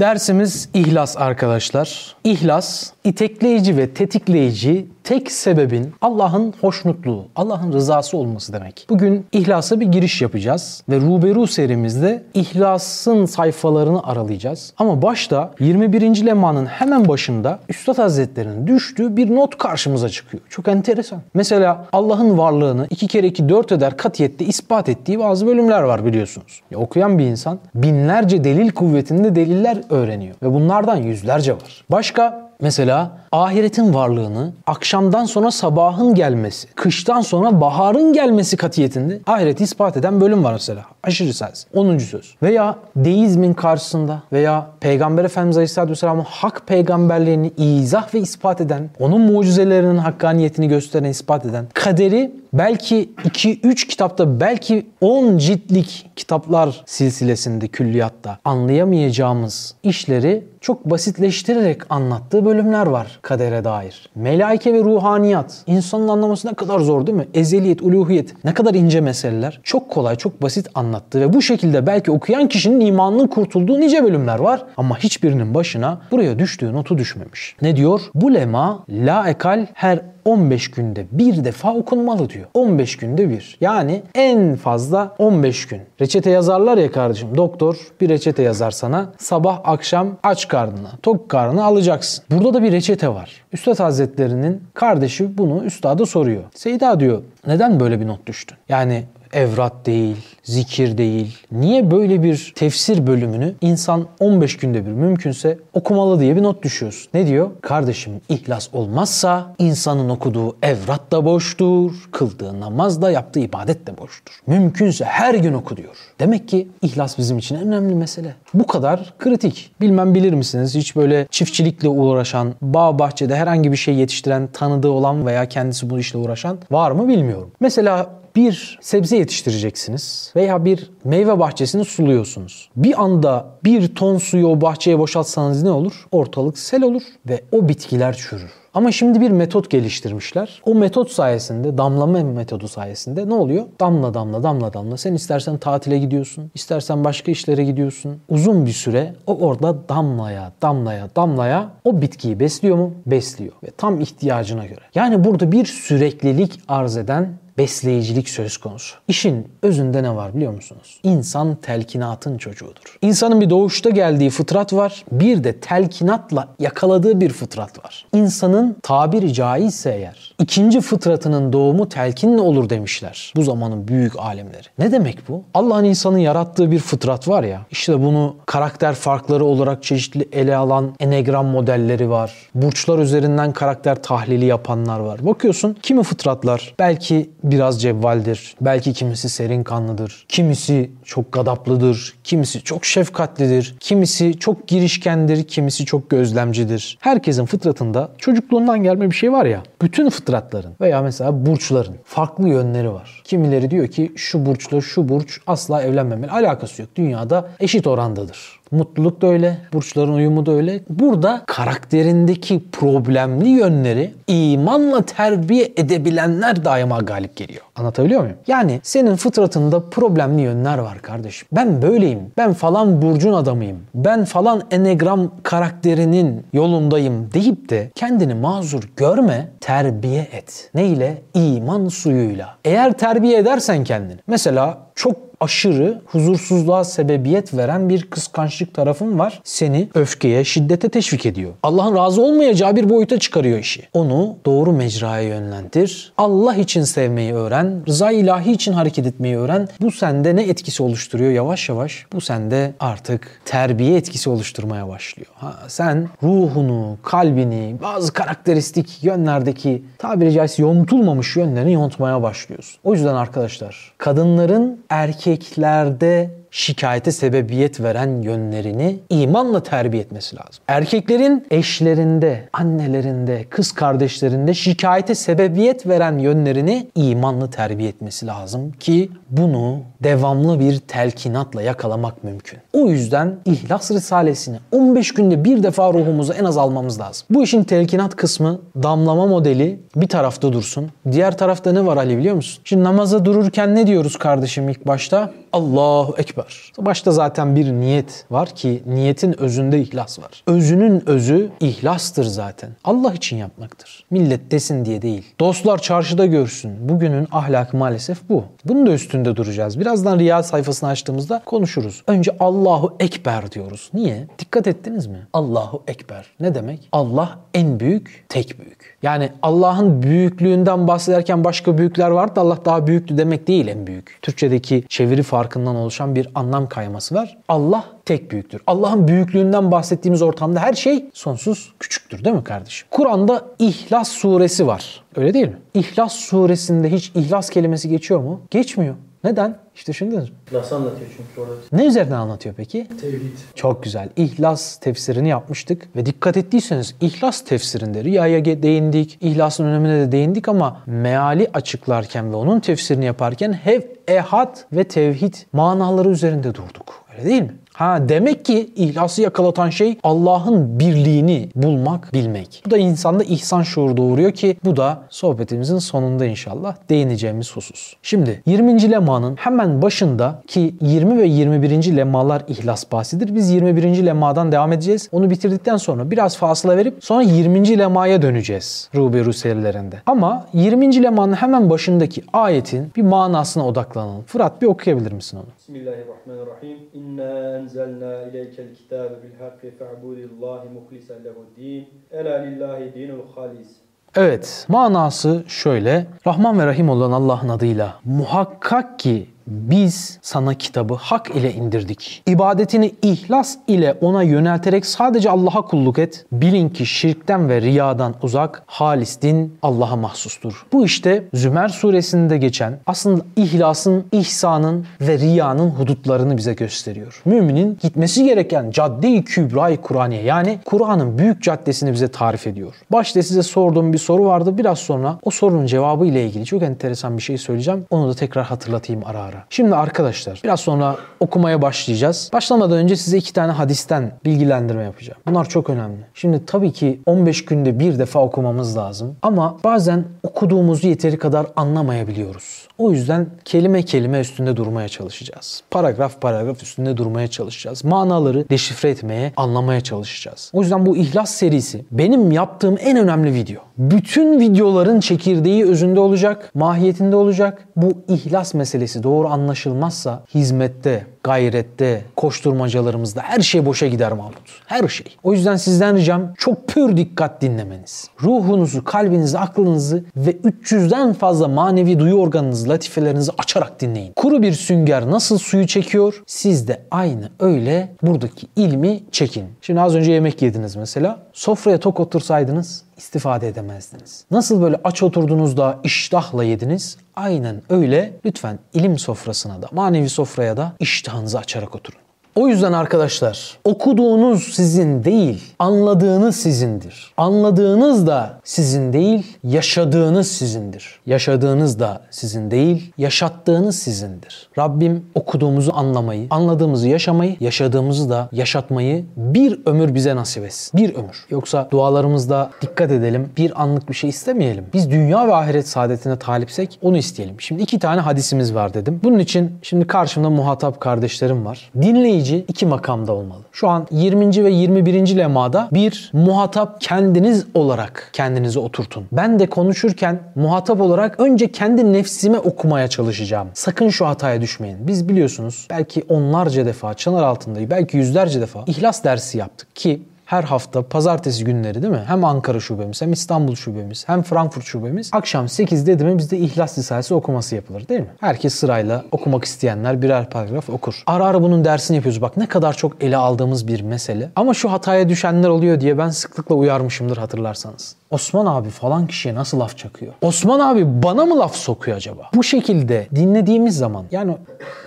Dersimiz ihlas arkadaşlar. İhlas itekleyici ve tetikleyici tek sebebin Allah'ın hoşnutluğu, Allah'ın rızası olması demek. Bugün ihlasa bir giriş yapacağız ve Ruberu serimizde ihlasın sayfalarını aralayacağız. Ama başta 21. lemanın hemen başında Üstad Hazretleri'nin düştüğü bir not karşımıza çıkıyor. Çok enteresan. Mesela Allah'ın varlığını iki kere iki dört eder katiyette ispat ettiği bazı bölümler var biliyorsunuz. Ya, okuyan bir insan binlerce delil kuvvetinde deliller öğreniyor ve bunlardan yüzlerce var. Başka Mesela ahiretin varlığını akşamdan sonra sabahın gelmesi, kıştan sonra baharın gelmesi katiyetinde ahireti ispat eden bölüm var mesela. Aşırı sens. 10. söz. Veya deizmin karşısında veya Peygamber Efendimiz Aleyhisselatü Vesselam'ın hak peygamberliğini izah ve ispat eden, onun mucizelerinin hakkaniyetini gösteren, ispat eden, kaderi belki 2-3 kitapta, belki 10 ciltlik kitaplar silsilesinde, külliyatta anlayamayacağımız işleri çok basitleştirerek anlattığı bölümler var kadere dair. Melaike ve ruhaniyat. İnsanın anlaması ne kadar zor değil mi? Ezeliyet, uluhiyet. Ne kadar ince meseleler. Çok kolay, çok basit anlattığı ve bu şekilde belki okuyan kişinin imanının kurtulduğu nice bölümler var. Ama hiçbirinin başına buraya düştüğü notu düşmemiş. Ne diyor? Bu lema la ekal her 15 günde bir defa okunmalı diyor. 15 günde bir. Yani en fazla 15 gün. Reçete yazarlar ya kardeşim. Doktor bir reçete yazar sana. Sabah akşam aç karnına, tok karnına alacaksın. Burada da bir reçete var. Üstad Hazretleri'nin kardeşi bunu üstada soruyor. Seyda diyor neden böyle bir not düştün? Yani evrat değil, zikir değil. Niye böyle bir tefsir bölümünü insan 15 günde bir mümkünse okumalı diye bir not düşüyoruz. Ne diyor? Kardeşim ihlas olmazsa insanın okuduğu evrat da boştur, kıldığı namaz da yaptığı ibadet de boştur. Mümkünse her gün oku diyor. Demek ki ihlas bizim için en önemli mesele. Bu kadar kritik. Bilmem bilir misiniz hiç böyle çiftçilikle uğraşan, bağ bahçede herhangi bir şey yetiştiren, tanıdığı olan veya kendisi bu işle uğraşan var mı bilmiyorum. Mesela bir sebze yetiştireceksiniz veya bir meyve bahçesini suluyorsunuz. Bir anda bir ton suyu o bahçeye boşaltsanız ne olur? Ortalık sel olur ve o bitkiler çürür. Ama şimdi bir metot geliştirmişler. O metot sayesinde, damlama metodu sayesinde ne oluyor? Damla damla damla damla. Sen istersen tatile gidiyorsun, istersen başka işlere gidiyorsun. Uzun bir süre o orada damlaya, damlaya, damlaya o bitkiyi besliyor mu? Besliyor. Ve tam ihtiyacına göre. Yani burada bir süreklilik arz eden besleyicilik söz konusu. İşin özünde ne var biliyor musunuz? İnsan telkinatın çocuğudur. İnsanın bir doğuşta geldiği fıtrat var. Bir de telkinatla yakaladığı bir fıtrat var. İnsanın tabiri caizse eğer ikinci fıtratının doğumu telkinle olur demişler. Bu zamanın büyük alemleri. Ne demek bu? Allah'ın insanı yarattığı bir fıtrat var ya. İşte bunu karakter farkları olarak çeşitli ele alan enegram modelleri var. Burçlar üzerinden karakter tahlili yapanlar var. Bakıyorsun kimi fıtratlar belki biraz cevvaldir. Belki kimisi serin kanlıdır. Kimisi çok gadaplıdır. Kimisi çok şefkatlidir. Kimisi çok girişkendir. Kimisi çok gözlemcidir. Herkesin fıtratında çocukluğundan gelme bir şey var ya. Bütün fıtratların veya mesela burçların farklı yönleri var. Kimileri diyor ki şu burçla şu burç asla evlenmemeli. Alakası yok. Dünyada eşit orandadır. Mutluluk da öyle, burçların uyumu da öyle. Burada karakterindeki problemli yönleri imanla terbiye edebilenler daima galip geliyor. Anlatabiliyor muyum? Yani senin fıtratında problemli yönler var kardeşim. Ben böyleyim. Ben falan burcun adamıyım. Ben falan enegram karakterinin yolundayım deyip de kendini mazur görme, terbiye et. Ne ile? İman suyuyla. Eğer terbiye edersen kendini. Mesela çok aşırı huzursuzluğa sebebiyet veren bir kıskançlık tarafın var. Seni öfkeye, şiddete teşvik ediyor. Allah'ın razı olmayacağı bir boyuta çıkarıyor işi. Onu doğru mecraya yönlendir. Allah için sevmeyi öğren. Rıza ilahi için hareket etmeyi öğren. Bu sende ne etkisi oluşturuyor yavaş yavaş? Bu sende artık terbiye etkisi oluşturmaya başlıyor. Ha, sen ruhunu, kalbini, bazı karakteristik yönlerdeki tabiri caizse yontulmamış yönlerini yontmaya başlıyorsun. O yüzden arkadaşlar kadınların erkeklerde şikayete sebebiyet veren yönlerini imanla terbiye etmesi lazım. Erkeklerin eşlerinde, annelerinde, kız kardeşlerinde şikayete sebebiyet veren yönlerini imanla terbiye etmesi lazım ki bunu devamlı bir telkinatla yakalamak mümkün. O yüzden İhlas Risalesini 15 günde bir defa ruhumuza en az almamız lazım. Bu işin telkinat kısmı damlama modeli bir tarafta dursun. Diğer tarafta ne var Ali biliyor musun? Şimdi namaza dururken ne diyoruz kardeşim ilk başta? Allahu Ekber. Başta zaten bir niyet var ki niyetin özünde ihlas var. Özünün özü ihlastır zaten. Allah için yapmaktır. Millet desin diye değil. Dostlar çarşıda görsün. Bugünün ahlakı maalesef bu. Bunun da üstünde duracağız. Birazdan Riya sayfasını açtığımızda konuşuruz. Önce Allahu Ekber diyoruz. Niye? Dikkat ettiniz mi? Allahu Ekber. Ne demek? Allah en büyük, tek büyük. Yani Allah'ın büyüklüğünden bahsederken başka büyükler vardı. Allah daha büyüktü demek değil en büyük. Türkçedeki çeviri farkından oluşan bir anlam kayması var. Allah tek büyüktür. Allah'ın büyüklüğünden bahsettiğimiz ortamda her şey sonsuz küçüktür değil mi kardeşim? Kur'an'da İhlas suresi var. Öyle değil mi? İhlas suresinde hiç ihlas kelimesi geçiyor mu? Geçmiyor. Neden? İşte düşündünüz mü? Nasıl anlatıyor çünkü orada? Ne üzerine anlatıyor peki? Tevhid. Çok güzel. İhlas tefsirini yapmıştık ve dikkat ettiyseniz İhlas tefsirinde Riya'ya değindik, İhlas'ın önemine de değindik ama meali açıklarken ve onun tefsirini yaparken hep ehad ve tevhid manaları üzerinde durduk. Öyle değil mi? Ha demek ki ihlası yakalatan şey Allah'ın birliğini bulmak, bilmek. Bu da insanda ihsan şuuru doğuruyor ki bu da sohbetimizin sonunda inşallah değineceğimiz husus. Şimdi 20. lemanın hemen başında ki 20 ve 21. lemalar ihlas bahsidir. Biz 21. lemadan devam edeceğiz. Onu bitirdikten sonra biraz fasıla verip sonra 20. lemaya döneceğiz Ruberu serilerinde. Ama 20. lemanın hemen başındaki ayetin bir manasına odaklanalım. Fırat bir okuyabilir misin onu? Bismillahirrahmanirrahim. İnna enzelna ileykel kitabe bil hakkı fa'budillahi muhlisen lehuddin. Ela lillahi dinul halis. Evet, manası şöyle. Rahman ve Rahim olan Allah'ın adıyla muhakkak ki biz sana kitabı hak ile indirdik. İbadetini ihlas ile ona yönelterek sadece Allah'a kulluk et. Bilin ki şirkten ve riyadan uzak, halis din Allah'a mahsustur. Bu işte Zümer suresinde geçen aslında ihlasın, ihsanın ve riyanın hudutlarını bize gösteriyor. Müminin gitmesi gereken cadde-i kübra-i Kur'aniye yani Kur'an'ın büyük caddesini bize tarif ediyor. Başta size sorduğum bir soru vardı. Biraz sonra o sorunun cevabı ile ilgili çok enteresan bir şey söyleyeceğim. Onu da tekrar hatırlatayım ara ara. Şimdi arkadaşlar biraz sonra okumaya başlayacağız. Başlamadan önce size iki tane hadisten bilgilendirme yapacağım. Bunlar çok önemli. Şimdi tabii ki 15 günde bir defa okumamız lazım. Ama bazen okuduğumuzu yeteri kadar anlamayabiliyoruz. O yüzden kelime kelime üstünde durmaya çalışacağız. Paragraf paragraf üstünde durmaya çalışacağız. Manaları deşifre etmeye, anlamaya çalışacağız. O yüzden bu İhlas serisi benim yaptığım en önemli video. Bütün videoların çekirdeği özünde olacak, mahiyetinde olacak. Bu ihlas meselesi doğru anlaşılmazsa hizmette, gayrette, koşturmacalarımızda her şey boşa gider Mahmut. Her şey. O yüzden sizden ricam çok pür dikkat dinlemeniz. Ruhunuzu, kalbinizi, aklınızı ve 300'den fazla manevi duyu organınızı, latifelerinizi açarak dinleyin. Kuru bir sünger nasıl suyu çekiyor? Siz de aynı öyle buradaki ilmi çekin. Şimdi az önce yemek yediniz mesela. Sofraya tok otursaydınız istifade edemezdiniz. Nasıl böyle aç oturduğunuzda iştahla yediniz? Aynen öyle lütfen ilim sofrasına da manevi sofraya da iştahınızı açarak oturun. O yüzden arkadaşlar okuduğunuz sizin değil, anladığınız sizindir. Anladığınız da sizin değil, yaşadığınız sizindir. Yaşadığınız da sizin değil, yaşattığınız sizindir. Rabbim okuduğumuzu anlamayı, anladığımızı yaşamayı, yaşadığımızı da yaşatmayı bir ömür bize nasip etsin. Bir ömür. Yoksa dualarımızda dikkat edelim, bir anlık bir şey istemeyelim. Biz dünya ve ahiret saadetine talipsek onu isteyelim. Şimdi iki tane hadisimiz var dedim. Bunun için şimdi karşımda muhatap kardeşlerim var. Dinleyici iki makamda olmalı. Şu an 20. ve 21. lemada bir muhatap kendiniz olarak kendinizi oturtun. Ben de konuşurken muhatap olarak önce kendi nefsime okumaya çalışacağım. Sakın şu hataya düşmeyin. Biz biliyorsunuz belki onlarca defa çanar altındayı belki yüzlerce defa ihlas dersi yaptık ki her hafta pazartesi günleri değil mi? Hem Ankara şubemiz hem İstanbul şubemiz hem Frankfurt şubemiz akşam 8'de değil mi bizde İhlas Risalesi okuması yapılır değil mi? Herkes sırayla okumak isteyenler birer paragraf okur. Ara ara bunun dersini yapıyoruz. Bak ne kadar çok ele aldığımız bir mesele. Ama şu hataya düşenler oluyor diye ben sıklıkla uyarmışımdır hatırlarsanız. Osman abi falan kişiye nasıl laf çakıyor? Osman abi bana mı laf sokuyor acaba? Bu şekilde dinlediğimiz zaman yani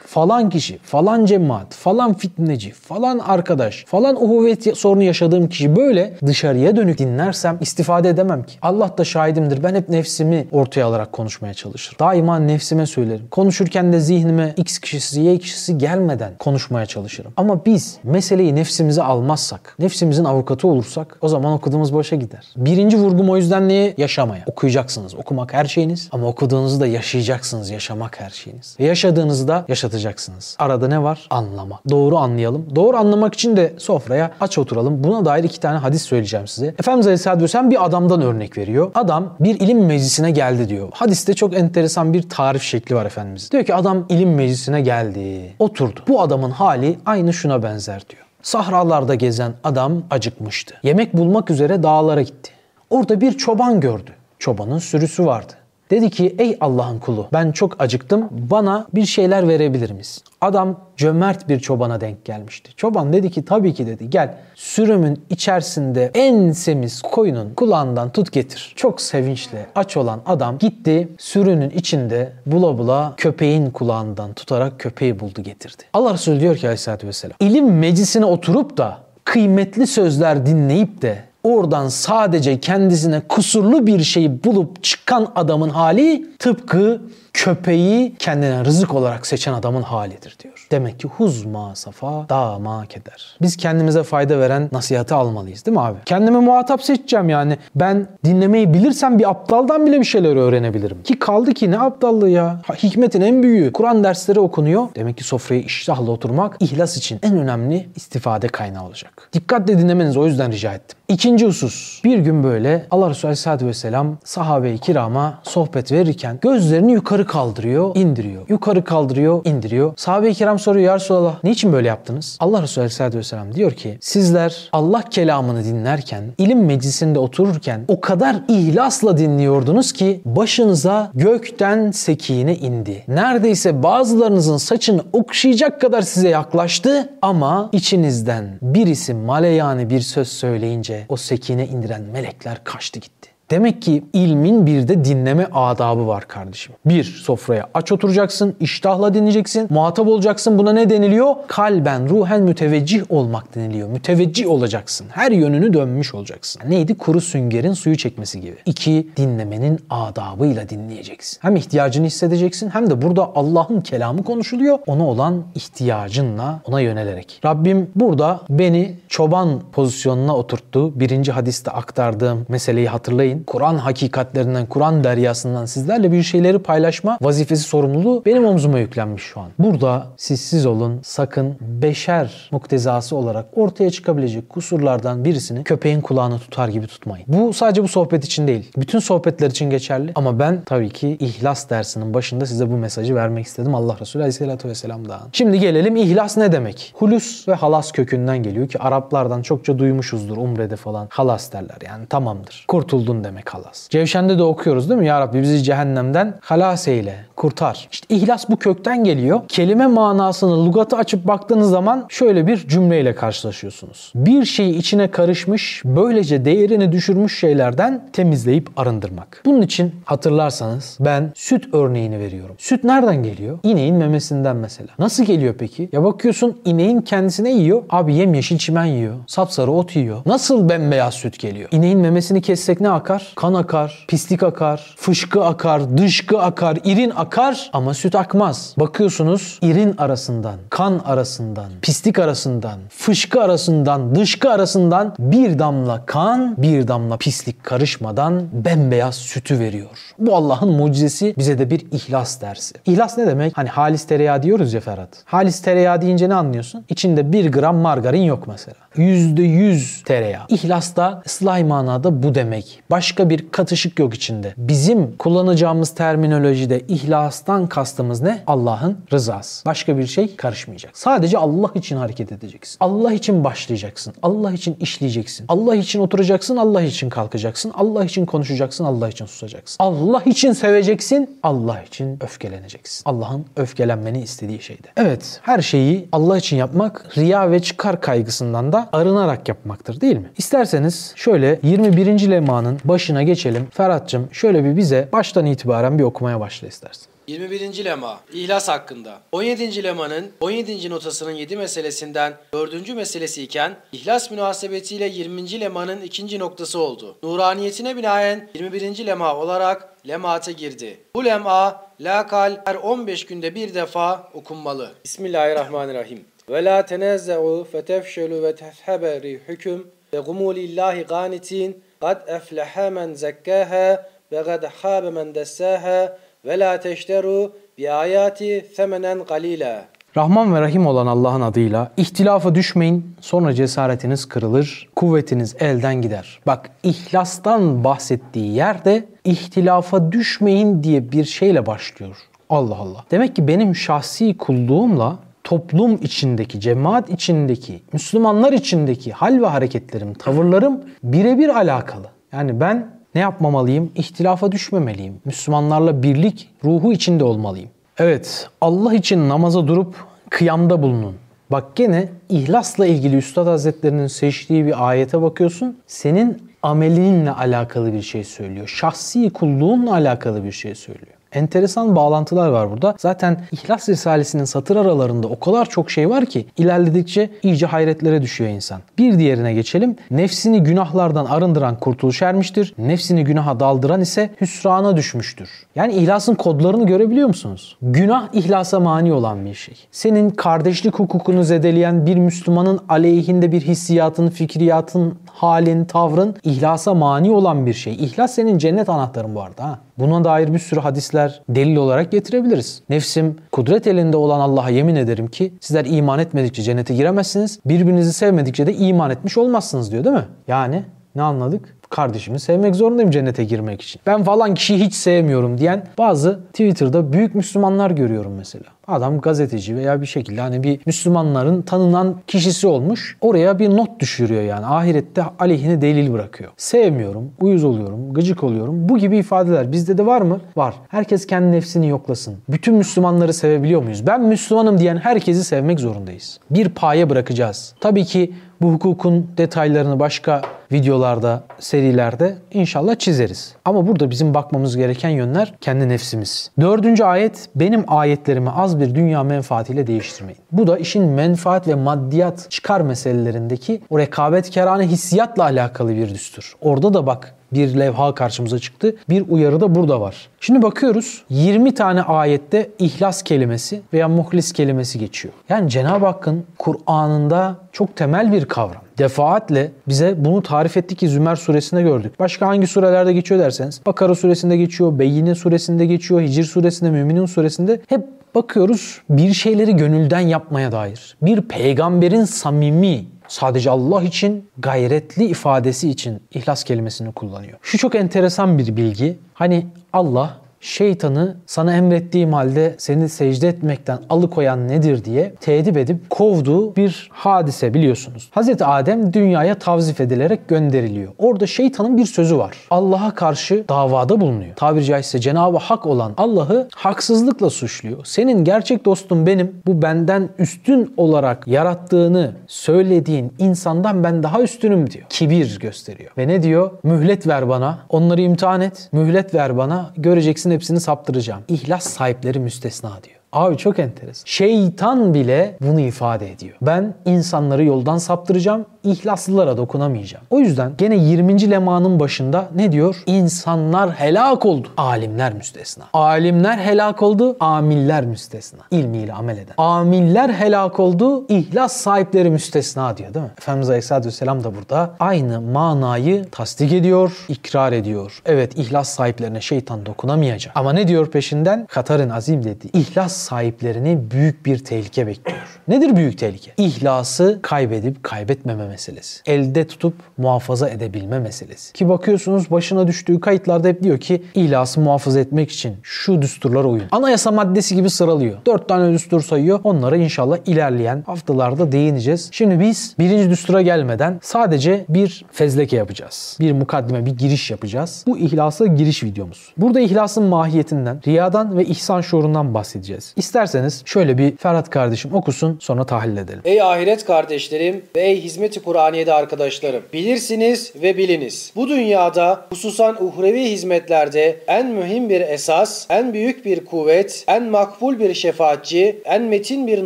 falan kişi, falan cemaat, falan fitneci, falan arkadaş, falan uhuvvet sorunu yaşadığım kişi böyle dışarıya dönük dinlersem istifade edemem ki. Allah da şahidimdir. Ben hep nefsimi ortaya alarak konuşmaya çalışırım. Daima nefsime söylerim. Konuşurken de zihnime X kişisi, Y kişisi gelmeden konuşmaya çalışırım. Ama biz meseleyi nefsimize almazsak, nefsimizin avukatı olursak o zaman okuduğumuz boşa gider. Birinci vurgu Vurgum o yüzden niye? Yaşamaya. Okuyacaksınız. Okumak her şeyiniz ama okuduğunuzu da yaşayacaksınız. Yaşamak her şeyiniz. Ve yaşadığınızı da yaşatacaksınız. Arada ne var? Anlama. Doğru anlayalım. Doğru anlamak için de sofraya aç oturalım. Buna dair iki tane hadis söyleyeceğim size. Efendimiz Aleyhisselatü Vesselam bir adamdan örnek veriyor. Adam bir ilim meclisine geldi diyor. Hadiste çok enteresan bir tarif şekli var Efendimiz. Diyor ki adam ilim meclisine geldi. Oturdu. Bu adamın hali aynı şuna benzer diyor. Sahralarda gezen adam acıkmıştı. Yemek bulmak üzere dağlara gitti. Orada bir çoban gördü. Çobanın sürüsü vardı. Dedi ki ey Allah'ın kulu ben çok acıktım bana bir şeyler verebilir misin? Adam cömert bir çobana denk gelmişti. Çoban dedi ki tabii ki dedi gel sürümün içerisinde en semiz koyunun kulağından tut getir. Çok sevinçle aç olan adam gitti sürünün içinde bula bula köpeğin kulağından tutarak köpeği buldu getirdi. Allah Resulü diyor ki aleyhissalatü vesselam ilim meclisine oturup da kıymetli sözler dinleyip de oradan sadece kendisine kusurlu bir şey bulup çıkan adamın hali tıpkı köpeği kendine rızık olarak seçen adamın halidir diyor. Demek ki huzma safa dama keder. Biz kendimize fayda veren nasihatı almalıyız değil mi abi? Kendime muhatap seçeceğim yani. Ben dinlemeyi bilirsem bir aptaldan bile bir şeyler öğrenebilirim. Ki kaldı ki ne aptallığı ya. Hikmetin en büyüğü. Kur'an dersleri okunuyor. Demek ki sofraya iştahla oturmak ihlas için en önemli istifade kaynağı olacak. Dikkatle dinlemenizi o yüzden rica ettim. İkinci husus. Bir gün böyle Allah Resulü Aleyhisselatü Vesselam sahabe-i kirama sohbet verirken gözlerini yukarı kaldırıyor, indiriyor. Yukarı kaldırıyor, indiriyor. Sahabe-i kiram soruyor ya Resulallah niçin böyle yaptınız? Allah Resulü Aleyhisselatü Vesselam diyor ki sizler Allah kelamını dinlerken, ilim meclisinde otururken o kadar ihlasla dinliyordunuz ki başınıza gökten sekine indi. Neredeyse bazılarınızın saçını okşayacak kadar size yaklaştı ama içinizden birisi maleyani bir söz söyleyince o sekine indiren melekler kaçtı gitti. Demek ki ilmin bir de dinleme adabı var kardeşim. Bir, sofraya aç oturacaksın, iştahla dinleyeceksin, muhatap olacaksın. Buna ne deniliyor? Kalben, ruhen müteveccih olmak deniliyor. Müteveccih olacaksın. Her yönünü dönmüş olacaksın. Neydi? Kuru süngerin suyu çekmesi gibi. İki, dinlemenin adabıyla dinleyeceksin. Hem ihtiyacını hissedeceksin hem de burada Allah'ın kelamı konuşuluyor. Ona olan ihtiyacınla ona yönelerek. Rabbim burada beni çoban pozisyonuna oturttu. Birinci hadiste aktardığım meseleyi hatırlayın. Kur'an hakikatlerinden, Kur'an deryasından sizlerle bir şeyleri paylaşma vazifesi sorumluluğu benim omzuma yüklenmiş şu an. Burada siz olun sakın beşer muktezası olarak ortaya çıkabilecek kusurlardan birisini köpeğin kulağını tutar gibi tutmayın. Bu sadece bu sohbet için değil. Bütün sohbetler için geçerli. Ama ben tabii ki ihlas dersinin başında size bu mesajı vermek istedim Allah Resulü Aleyhisselatü Vesselam'dan. Şimdi gelelim ihlas ne demek? Hulus ve halas kökünden geliyor ki Araplardan çokça duymuşuzdur umrede falan. Halas derler yani tamamdır. Kurtuldun demek halas. Cevşen'de de okuyoruz değil mi? Ya Rabbi bizi cehennemden halas eyle, kurtar. İşte ihlas bu kökten geliyor. Kelime manasını lugatı açıp baktığınız zaman şöyle bir cümleyle karşılaşıyorsunuz. Bir şeyi içine karışmış, böylece değerini düşürmüş şeylerden temizleyip arındırmak. Bunun için hatırlarsanız ben süt örneğini veriyorum. Süt nereden geliyor? İneğin memesinden mesela. Nasıl geliyor peki? Ya bakıyorsun ineğin kendisine yiyor. Abi yemyeşil çimen yiyor. Sapsarı ot yiyor. Nasıl bembeyaz süt geliyor? İneğin memesini kessek ne akar? Kan akar, pislik akar, fışkı akar, dışkı akar, irin akar ama süt akmaz. Bakıyorsunuz irin arasından, kan arasından, pislik arasından, fışkı arasından, dışkı arasından bir damla kan, bir damla pislik karışmadan bembeyaz sütü veriyor. Bu Allah'ın mucizesi bize de bir ihlas dersi. İhlas ne demek? Hani halis tereyağı diyoruz ya Ferhat. Halis tereyağı deyince ne anlıyorsun? İçinde bir gram margarin yok mesela. %100 tereyağı. İhlas da ıslah manada bu demek. Başka bir katışık yok içinde. Bizim kullanacağımız terminolojide ihlastan kastımız ne? Allah'ın rızası. Başka bir şey karışmayacak. Sadece Allah için hareket edeceksin. Allah için başlayacaksın. Allah için işleyeceksin. Allah için oturacaksın. Allah için kalkacaksın. Allah için konuşacaksın. Allah için susacaksın. Allah için seveceksin. Allah için öfkeleneceksin. Allah'ın öfkelenmeni istediği şeyde. Evet her şeyi Allah için yapmak riya ve çıkar kaygısından da arınarak yapmaktır değil mi? İsterseniz şöyle 21. lemanın başına geçelim. Ferhat'cığım şöyle bir bize baştan itibaren bir okumaya başla istersen. 21. lema İhlas hakkında. 17. lemanın 17. notasının 7 meselesinden 4. meselesi iken İhlas münasebetiyle 20. lemanın 2. noktası oldu. Nuraniyetine binaen 21. lema olarak lemate girdi. Bu lema lakal her 15 günde bir defa okunmalı. Bismillahirrahmanirrahim. Ve la tenezze'u fetefşelu ve tezhebe rihüküm ve gumulillahi ganitin kad eflehe men zekkaha ve kad habe men dessaha ve la teşteru bi ayati semenen galila. Rahman ve Rahim olan Allah'ın adıyla ihtilafa düşmeyin sonra cesaretiniz kırılır, kuvvetiniz elden gider. Bak ihlastan bahsettiği yerde ihtilafa düşmeyin diye bir şeyle başlıyor. Allah Allah. Demek ki benim şahsi kulluğumla toplum içindeki, cemaat içindeki, Müslümanlar içindeki hal ve hareketlerim, tavırlarım birebir alakalı. Yani ben ne yapmamalıyım? İhtilafa düşmemeliyim. Müslümanlarla birlik ruhu içinde olmalıyım. Evet, Allah için namaza durup kıyamda bulunun. Bak gene ihlasla ilgili Üstad Hazretlerinin seçtiği bir ayete bakıyorsun. Senin amelinle alakalı bir şey söylüyor. Şahsi kulluğunla alakalı bir şey söylüyor. Enteresan bağlantılar var burada. Zaten İhlas Risalesi'nin satır aralarında o kadar çok şey var ki ilerledikçe iyice hayretlere düşüyor insan. Bir diğerine geçelim. Nefsini günahlardan arındıran kurtuluş ermiştir. Nefsini günaha daldıran ise hüsrana düşmüştür. Yani ihlasın kodlarını görebiliyor musunuz? Günah ihlasa mani olan bir şey. Senin kardeşlik hukukunu zedeleyen bir Müslümanın aleyhinde bir hissiyatın, fikriyatın, halin, tavrın ihlasa mani olan bir şey. İhlas senin cennet anahtarın bu arada. Ha? Buna dair bir sürü hadisler delil olarak getirebiliriz. Nefsim kudret elinde olan Allah'a yemin ederim ki sizler iman etmedikçe cennete giremezsiniz. Birbirinizi sevmedikçe de iman etmiş olmazsınız diyor değil mi? Yani ne anladık? Kardeşimi sevmek zorundayım cennete girmek için. Ben falan kişiyi hiç sevmiyorum diyen bazı Twitter'da büyük Müslümanlar görüyorum mesela. Adam gazeteci veya bir şekilde hani bir Müslümanların tanınan kişisi olmuş. Oraya bir not düşürüyor yani. Ahirette aleyhine delil bırakıyor. Sevmiyorum, uyuz oluyorum, gıcık oluyorum. Bu gibi ifadeler bizde de var mı? Var. Herkes kendi nefsini yoklasın. Bütün Müslümanları sevebiliyor muyuz? Ben Müslümanım diyen herkesi sevmek zorundayız. Bir paye bırakacağız. Tabii ki bu hukukun detaylarını başka videolarda, serilerde inşallah çizeriz. Ama burada bizim bakmamız gereken yönler kendi nefsimiz. Dördüncü ayet benim ayetlerimi az bir dünya menfaatiyle değiştirmeyin. Bu da işin menfaat ve maddiyat çıkar meselelerindeki o rekabetkarane hissiyatla alakalı bir düstur. Orada da bak bir levha karşımıza çıktı. Bir uyarı da burada var. Şimdi bakıyoruz 20 tane ayette ihlas kelimesi veya muhlis kelimesi geçiyor. Yani Cenab-ı Hakk'ın Kur'an'ında çok temel bir kavram. Defaatle bize bunu tarif etti ki Zümer suresinde gördük. Başka hangi surelerde geçiyor derseniz Bakara suresinde geçiyor, Beyyine suresinde geçiyor, Hicr suresinde, Müminun suresinde hep bakıyoruz bir şeyleri gönülden yapmaya dair. Bir peygamberin samimi sadece Allah için gayretli ifadesi için ihlas kelimesini kullanıyor. Şu çok enteresan bir bilgi. Hani Allah şeytanı sana emrettiğim halde seni secde etmekten alıkoyan nedir diye tedip edip kovduğu bir hadise biliyorsunuz. Hz. Adem dünyaya tavzif edilerek gönderiliyor. Orada şeytanın bir sözü var. Allah'a karşı davada bulunuyor. Tabiri caizse Cenab-ı Hak olan Allah'ı haksızlıkla suçluyor. Senin gerçek dostum benim. Bu benden üstün olarak yarattığını söylediğin insandan ben daha üstünüm diyor. Kibir gösteriyor. Ve ne diyor? Mühlet ver bana. Onları imtihan et. Mühlet ver bana. Göreceksin hepsini saptıracağım. İhlas sahipleri müstesna diyor. Abi çok enteresan. Şeytan bile bunu ifade ediyor. Ben insanları yoldan saptıracağım, ihlaslılara dokunamayacağım. O yüzden gene 20. lemanın başında ne diyor? İnsanlar helak oldu. Alimler müstesna. Alimler helak oldu, amiller müstesna. İlmiyle amel eden. Amiller helak oldu, ihlas sahipleri müstesna diyor değil mi? Efendimiz Aleyhisselatü Vesselam da burada aynı manayı tasdik ediyor, ikrar ediyor. Evet ihlas sahiplerine şeytan dokunamayacak. Ama ne diyor peşinden? Katarın azim dedi. İhlas sahiplerini büyük bir tehlike bekliyor. Nedir büyük tehlike? İhlası kaybedip kaybetmeme meselesi. Elde tutup muhafaza edebilme meselesi. Ki bakıyorsunuz başına düştüğü kayıtlarda hep diyor ki ihlası muhafaza etmek için şu düsturlara uyun. Anayasa maddesi gibi sıralıyor. Dört tane düstur sayıyor. Onlara inşallah ilerleyen haftalarda değineceğiz. Şimdi biz birinci düstura gelmeden sadece bir fezleke yapacağız. Bir mukaddime, bir giriş yapacağız. Bu ihlasa giriş videomuz. Burada ihlasın mahiyetinden, riyadan ve ihsan şuurundan bahsedeceğiz. İsterseniz şöyle bir Ferhat kardeşim okusun sonra tahlil edelim. Ey ahiret kardeşlerim ve ey hizmeti Kur'aniye'de arkadaşlarım. Bilirsiniz ve biliniz. Bu dünyada hususan uhrevi hizmetlerde en mühim bir esas, en büyük bir kuvvet, en makbul bir şefaatçi, en metin bir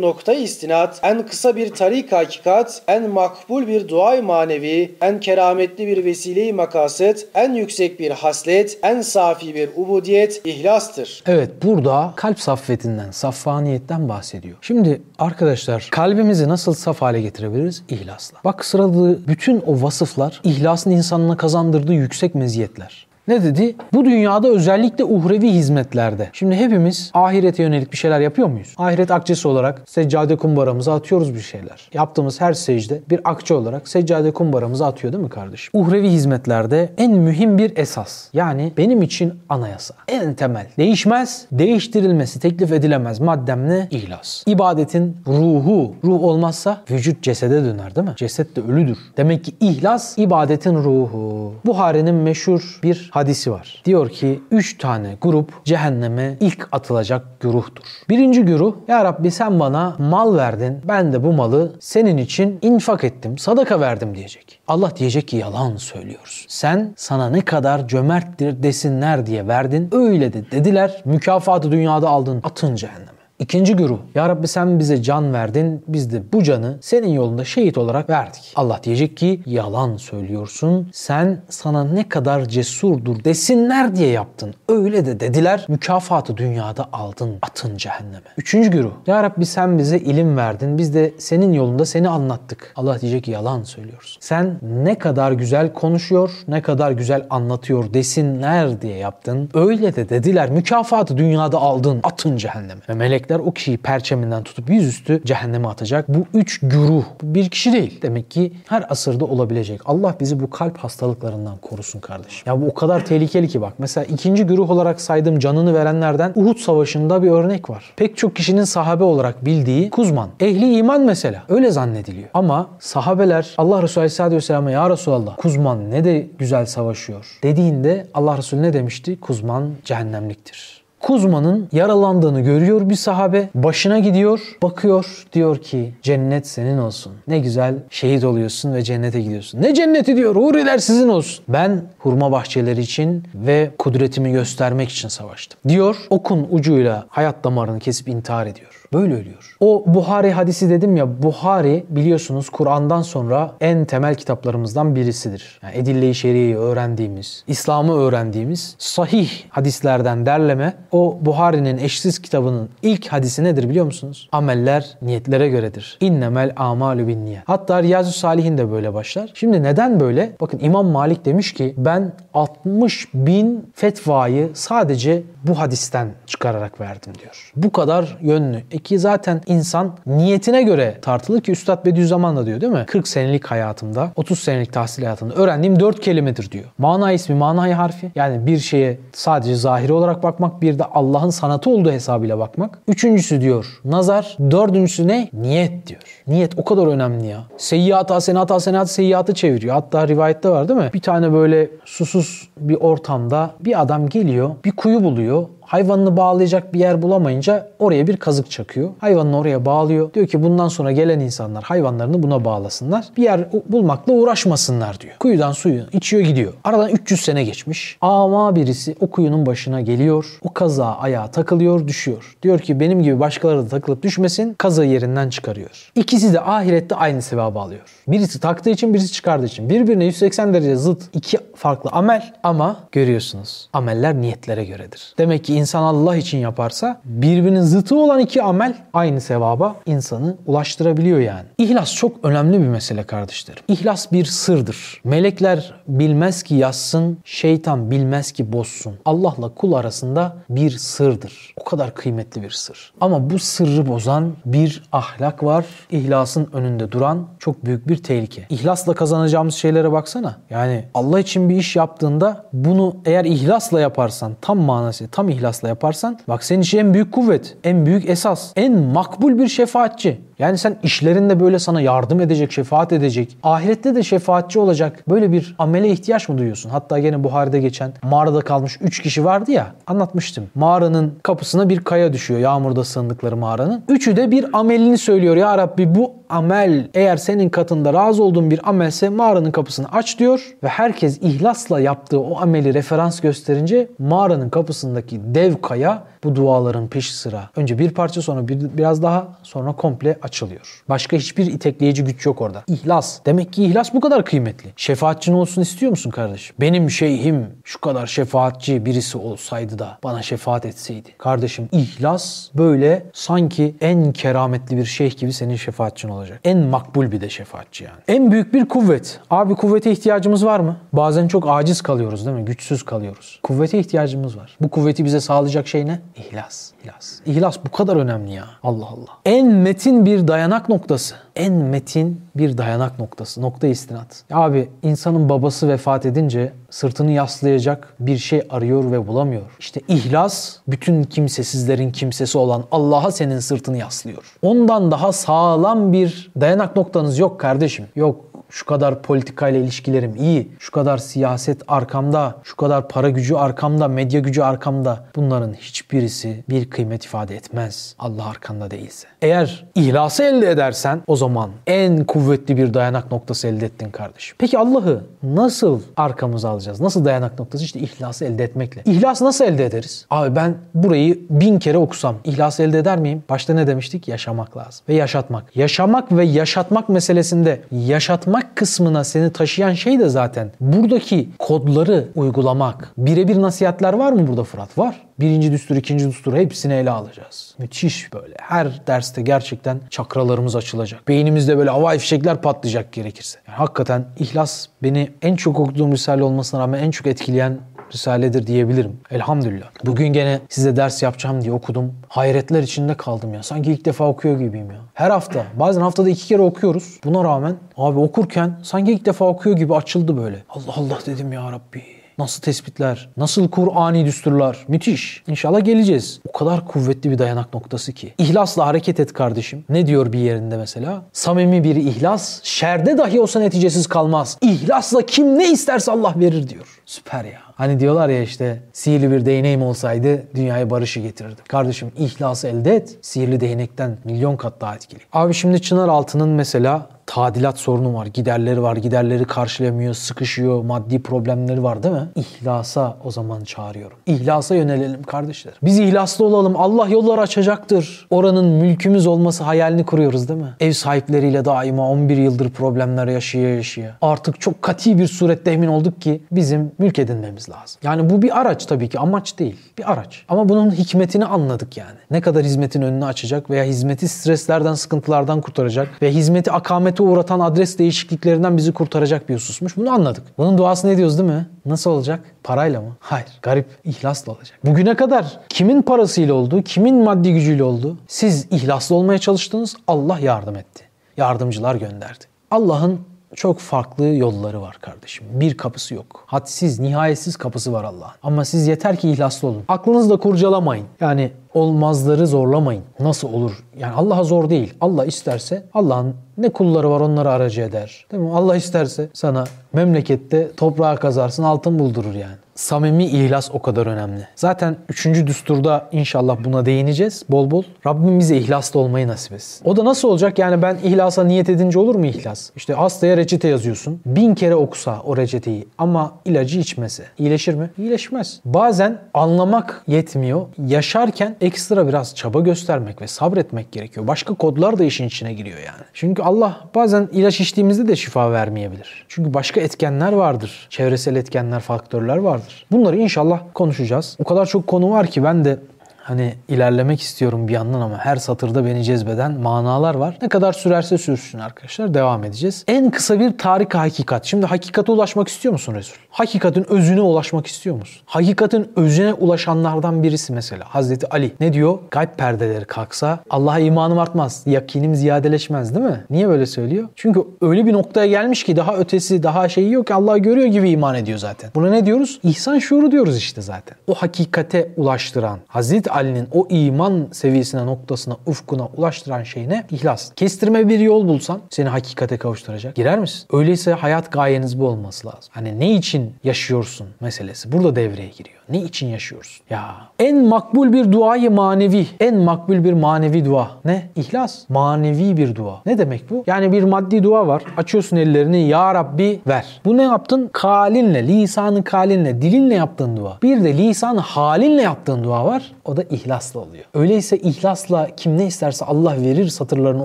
nokta istinat, en kısa bir tarik hakikat, en makbul bir duay manevi, en kerametli bir vesile-i makasıt, en yüksek bir haslet, en safi bir ubudiyet ihlastır. Evet burada kalp saffetinden, saffaniyetten bahsediyor. Şimdi arkadaşlar kalbimizi nasıl saf hale getirebiliriz? İhlasla. Bak sıraladığı bütün o vasıflar ihlasın insanına kazandırdığı yüksek meziyetler. Ne dedi? Bu dünyada özellikle uhrevi hizmetlerde. Şimdi hepimiz ahirete yönelik bir şeyler yapıyor muyuz? Ahiret akçesi olarak seccade kumbaramıza atıyoruz bir şeyler. Yaptığımız her secde bir akçe olarak seccade kumbaramıza atıyor değil mi kardeşim? Uhrevi hizmetlerde en mühim bir esas. Yani benim için anayasa. En temel. Değişmez, değiştirilmesi teklif edilemez maddem ne? İhlas. İbadetin ruhu. Ruh olmazsa vücut cesede döner değil mi? Ceset de ölüdür. Demek ki ihlas ibadetin ruhu. Buhari'nin meşhur bir hadisi var. Diyor ki üç tane grup cehenneme ilk atılacak güruhtur. Birinci güruh ya Rabbi sen bana mal verdin ben de bu malı senin için infak ettim sadaka verdim diyecek. Allah diyecek ki yalan söylüyorsun. Sen sana ne kadar cömerttir desinler diye verdin öyle de dediler mükafatı dünyada aldın atın cehenneme. İkinci güruh. Ya Rabbi sen bize can verdin. Biz de bu canı senin yolunda şehit olarak verdik. Allah diyecek ki yalan söylüyorsun. Sen sana ne kadar cesurdur desinler diye yaptın. Öyle de dediler. Mükafatı dünyada aldın. Atın cehenneme. Üçüncü güruh. Ya Rabbi sen bize ilim verdin. Biz de senin yolunda seni anlattık. Allah diyecek ki yalan söylüyorsun. Sen ne kadar güzel konuşuyor, ne kadar güzel anlatıyor desinler diye yaptın. Öyle de dediler. Mükafatı dünyada aldın. Atın cehenneme. Ve melekler o kişiyi perçeminden tutup yüzüstü cehenneme atacak. Bu üç güruh. Bir kişi değil. Demek ki her asırda olabilecek. Allah bizi bu kalp hastalıklarından korusun kardeşim. Ya bu o kadar tehlikeli ki bak. Mesela ikinci güruh olarak saydığım canını verenlerden Uhud Savaşı'nda bir örnek var. Pek çok kişinin sahabe olarak bildiği Kuzman. Ehli iman mesela. Öyle zannediliyor. Ama sahabeler Allah Resulü Aleyhisselatü Vesselam'a ya Resulallah Kuzman ne de güzel savaşıyor dediğinde Allah Resulü ne demişti? Kuzman cehennemliktir. Kuzma'nın yaralandığını görüyor bir sahabe. Başına gidiyor, bakıyor. Diyor ki cennet senin olsun. Ne güzel şehit oluyorsun ve cennete gidiyorsun. Ne cenneti diyor, huriler sizin olsun. Ben hurma bahçeleri için ve kudretimi göstermek için savaştım. Diyor, okun ucuyla hayat damarını kesip intihar ediyor. Böyle ölüyor. O Buhari hadisi dedim ya Buhari biliyorsunuz Kur'an'dan sonra en temel kitaplarımızdan birisidir. Yani Edille-i Şeriye'yi öğrendiğimiz, İslam'ı öğrendiğimiz sahih hadislerden derleme o Buhari'nin eşsiz kitabının ilk hadisi nedir biliyor musunuz? Ameller niyetlere göredir. İnnemel amalü bin niyet. Hatta Riyazu Salihin de böyle başlar. Şimdi neden böyle? Bakın İmam Malik demiş ki ben 60 bin fetvayı sadece bu hadisten çıkararak verdim diyor. Bu kadar yönlü. E ki zaten insan niyetine göre tartılır ki Üstad Bediüzzaman da diyor değil mi? 40 senelik hayatımda, 30 senelik tahsil hayatımda öğrendiğim 4 kelimedir diyor. Mana ismi, manayı harfi. Yani bir şeye sadece zahiri olarak bakmak, bir de Allah'ın sanatı olduğu hesabıyla bakmak. Üçüncüsü diyor nazar. Dördüncüsü ne? Niyet diyor. Niyet o kadar önemli ya. Seyyiat hasenat hasenat seyyiatı çeviriyor. Hatta rivayette var değil mi? Bir tane böyle susuz bir ortamda bir adam geliyor, bir kuyu buluyor hayvanını bağlayacak bir yer bulamayınca oraya bir kazık çakıyor. Hayvanını oraya bağlıyor. Diyor ki bundan sonra gelen insanlar hayvanlarını buna bağlasınlar. Bir yer bulmakla uğraşmasınlar diyor. Kuyudan suyu içiyor gidiyor. Aradan 300 sene geçmiş. Ama birisi o kuyunun başına geliyor. O kazağa ayağa takılıyor, düşüyor. Diyor ki benim gibi başkaları da takılıp düşmesin. Kazığı yerinden çıkarıyor. İkisi de ahirette aynı sevabı alıyor. Birisi taktığı için birisi çıkardığı için. Birbirine 180 derece zıt iki farklı amel ama görüyorsunuz ameller niyetlere göredir. Demek ki insan Allah için yaparsa birbirinin zıtı olan iki amel aynı sevaba insanı ulaştırabiliyor yani. İhlas çok önemli bir mesele kardeşlerim. İhlas bir sırdır. Melekler bilmez ki yazsın, şeytan bilmez ki bozsun. Allah'la kul arasında bir sırdır. O kadar kıymetli bir sır. Ama bu sırrı bozan bir ahlak var. İhlasın önünde duran çok büyük bir tehlike. İhlasla kazanacağımız şeylere baksana. Yani Allah için bir iş yaptığında bunu eğer ihlasla yaparsan, tam manası, tam ihlasla yaparsan bak senin için en büyük kuvvet, en büyük esas, en makbul bir şefaatçi. Yani sen işlerinde böyle sana yardım edecek, şefaat edecek, ahirette de şefaatçi olacak böyle bir amele ihtiyaç mı duyuyorsun? Hatta gene Buhari'de geçen mağarada kalmış 3 kişi vardı ya anlatmıştım. Mağaranın kapısına bir kaya düşüyor yağmurda sığındıkları mağaranın. Üçü de bir amelini söylüyor. Ya Rabbi bu amel eğer senin katında razı olduğun bir amelse mağaranın kapısını aç diyor ve herkes ihlasla yaptığı o ameli referans gösterince mağaranın kapısındaki dev kaya bu duaların peşi sıra. Önce bir parça sonra bir, biraz daha sonra komple açılıyor. Başka hiçbir itekleyici güç yok orada. İhlas. Demek ki ihlas bu kadar kıymetli. Şefaatçin olsun istiyor musun kardeşim? Benim şeyhim şu kadar şefaatçi birisi olsaydı da bana şefaat etseydi. Kardeşim ihlas böyle sanki en kerametli bir şeyh gibi senin şefaatçin olacak. En makbul bir de şefaatçi yani. En büyük bir kuvvet. Abi kuvvete ihtiyacımız var mı? Bazen çok aciz kalıyoruz değil mi? Güçsüz kalıyoruz. Kuvvete ihtiyacımız var. Bu kuvveti bize sağlayacak şey ne? İhlas. İhlas. İhlas bu kadar önemli ya. Allah Allah. En metin bir dayanak noktası. En metin bir dayanak noktası. Nokta istinat. Abi insanın babası vefat edince sırtını yaslayacak bir şey arıyor ve bulamıyor. İşte ihlas bütün kimsesizlerin kimsesi olan Allah'a senin sırtını yaslıyor. Ondan daha sağlam bir dayanak noktanız yok kardeşim. Yok şu kadar politikayla ilişkilerim iyi, şu kadar siyaset arkamda, şu kadar para gücü arkamda, medya gücü arkamda. Bunların hiçbirisi bir kıymet ifade etmez Allah arkanda değilse. Eğer ihlası elde edersen o zaman en kuvvetli bir dayanak noktası elde ettin kardeşim. Peki Allah'ı nasıl arkamıza alacağız? Nasıl dayanak noktası? İşte ihlası elde etmekle. İhlası nasıl elde ederiz? Abi ben burayı bin kere okusam ihlası elde eder miyim? Başta ne demiştik? Yaşamak lazım. Ve yaşatmak. Yaşamak ve yaşatmak meselesinde yaşatmak kısmına seni taşıyan şey de zaten buradaki kodları uygulamak. Birebir nasihatler var mı burada Fırat? Var. Birinci düstur, ikinci düstur hepsini ele alacağız. Müthiş böyle. Her derste gerçekten çakralarımız açılacak. Beynimizde böyle havai fişekler patlayacak gerekirse. Yani hakikaten ihlas beni en çok okuduğum risale olmasına rağmen en çok etkileyen Risaledir diyebilirim. Elhamdülillah. Bugün gene size ders yapacağım diye okudum. Hayretler içinde kaldım ya. Sanki ilk defa okuyor gibiyim ya. Her hafta. Bazen haftada iki kere okuyoruz. Buna rağmen abi okurken sanki ilk defa okuyor gibi açıldı böyle. Allah Allah dedim ya Rabbi. Nasıl tespitler, nasıl Kur'ani düsturlar. Müthiş. İnşallah geleceğiz. O kadar kuvvetli bir dayanak noktası ki. İhlasla hareket et kardeşim. Ne diyor bir yerinde mesela? Samimi bir ihlas, şerde dahi olsa neticesiz kalmaz. İhlasla kim ne isterse Allah verir diyor. Süper ya. Hani diyorlar ya işte sihirli bir değneğim olsaydı dünyaya barışı getirirdim. Kardeşim ihlası elde et. Sihirli değnekten milyon kat daha etkili. Abi şimdi Çınar Altı'nın mesela tadilat sorunu var. Giderleri var. Giderleri karşılamıyor, sıkışıyor. Maddi problemleri var değil mi? İhlasa o zaman çağırıyorum. İhlasa yönelelim kardeşler. Biz ihlaslı olalım. Allah yolları açacaktır. Oranın mülkümüz olması hayalini kuruyoruz değil mi? Ev sahipleriyle daima 11 yıldır problemler yaşaya yaşaya. Artık çok kati bir surette emin olduk ki bizim mülk edinmemiz lazım. Yani bu bir araç tabii ki amaç değil. Bir araç. Ama bunun hikmetini anladık yani. Ne kadar hizmetin önünü açacak veya hizmeti streslerden, sıkıntılardan kurtaracak ve hizmeti akamete uğratan adres değişikliklerinden bizi kurtaracak bir hususmuş. Bunu anladık. Bunun duasını ediyoruz değil mi? Nasıl olacak? Parayla mı? Hayır. Garip. İhlasla olacak. Bugüne kadar kimin parasıyla oldu, kimin maddi gücüyle oldu? Siz ihlaslı olmaya çalıştınız. Allah yardım etti. Yardımcılar gönderdi. Allah'ın çok farklı yolları var kardeşim. Bir kapısı yok. Hadsiz, nihayetsiz kapısı var Allah'ın. Ama siz yeter ki ihlaslı olun. Aklınızda kurcalamayın. Yani olmazları zorlamayın. Nasıl olur? Yani Allah'a zor değil. Allah isterse Allah'ın ne kulları var onları aracı eder. Değil mi? Allah isterse sana memlekette toprağı kazarsın altın buldurur yani. Samimi ihlas o kadar önemli. Zaten 3. düsturda inşallah buna değineceğiz bol bol. Rabbim bize ihlaslı olmayı nasip etsin. O da nasıl olacak? Yani ben ihlasa niyet edince olur mu ihlas? İşte hastaya reçete yazıyorsun. Bin kere okusa o reçeteyi ama ilacı içmese. iyileşir mi? İyileşmez. Bazen anlamak yetmiyor. Yaşarken ekstra biraz çaba göstermek ve sabretmek gerekiyor. Başka kodlar da işin içine giriyor yani. Çünkü Allah bazen ilaç içtiğimizde de şifa vermeyebilir. Çünkü başka etkenler vardır. Çevresel etkenler, faktörler vardır. Bunları inşallah konuşacağız. O kadar çok konu var ki ben de hani ilerlemek istiyorum bir yandan ama her satırda beni cezbeden manalar var. Ne kadar sürerse sürsün arkadaşlar devam edeceğiz. En kısa bir tarih hakikat. Şimdi hakikate ulaşmak istiyor musun Resul? Hakikatin özüne ulaşmak istiyor musun? Hakikatin özüne ulaşanlardan birisi mesela Hazreti Ali. Ne diyor? Kalp perdeleri kalksa Allah'a imanım artmaz. Yakinim ziyadeleşmez değil mi? Niye böyle söylüyor? Çünkü öyle bir noktaya gelmiş ki daha ötesi daha şeyi yok ki Allah'ı görüyor gibi iman ediyor zaten. Buna ne diyoruz? İhsan şuuru diyoruz işte zaten. O hakikate ulaştıran Hazreti Ali'nin o iman seviyesine, noktasına, ufkuna ulaştıran şey ne? İhlas. Kestirme bir yol bulsan seni hakikate kavuşturacak. Girer misin? Öyleyse hayat gayeniz bu olması lazım. Hani ne için yaşıyorsun meselesi burada devreye giriyor. Ne için yaşıyorsun? Ya en makbul bir duayı manevi, en makbul bir manevi dua. Ne? İhlas. Manevi bir dua. Ne demek bu? Yani bir maddi dua var. Açıyorsun ellerini ya Rabbi ver. Bu ne yaptın? Kalinle, lisanı kalinle, dilinle yaptığın dua. Bir de lisanı halinle yaptığın dua var. O da ihlasla oluyor. Öyleyse ihlasla kim ne isterse Allah verir satırlarını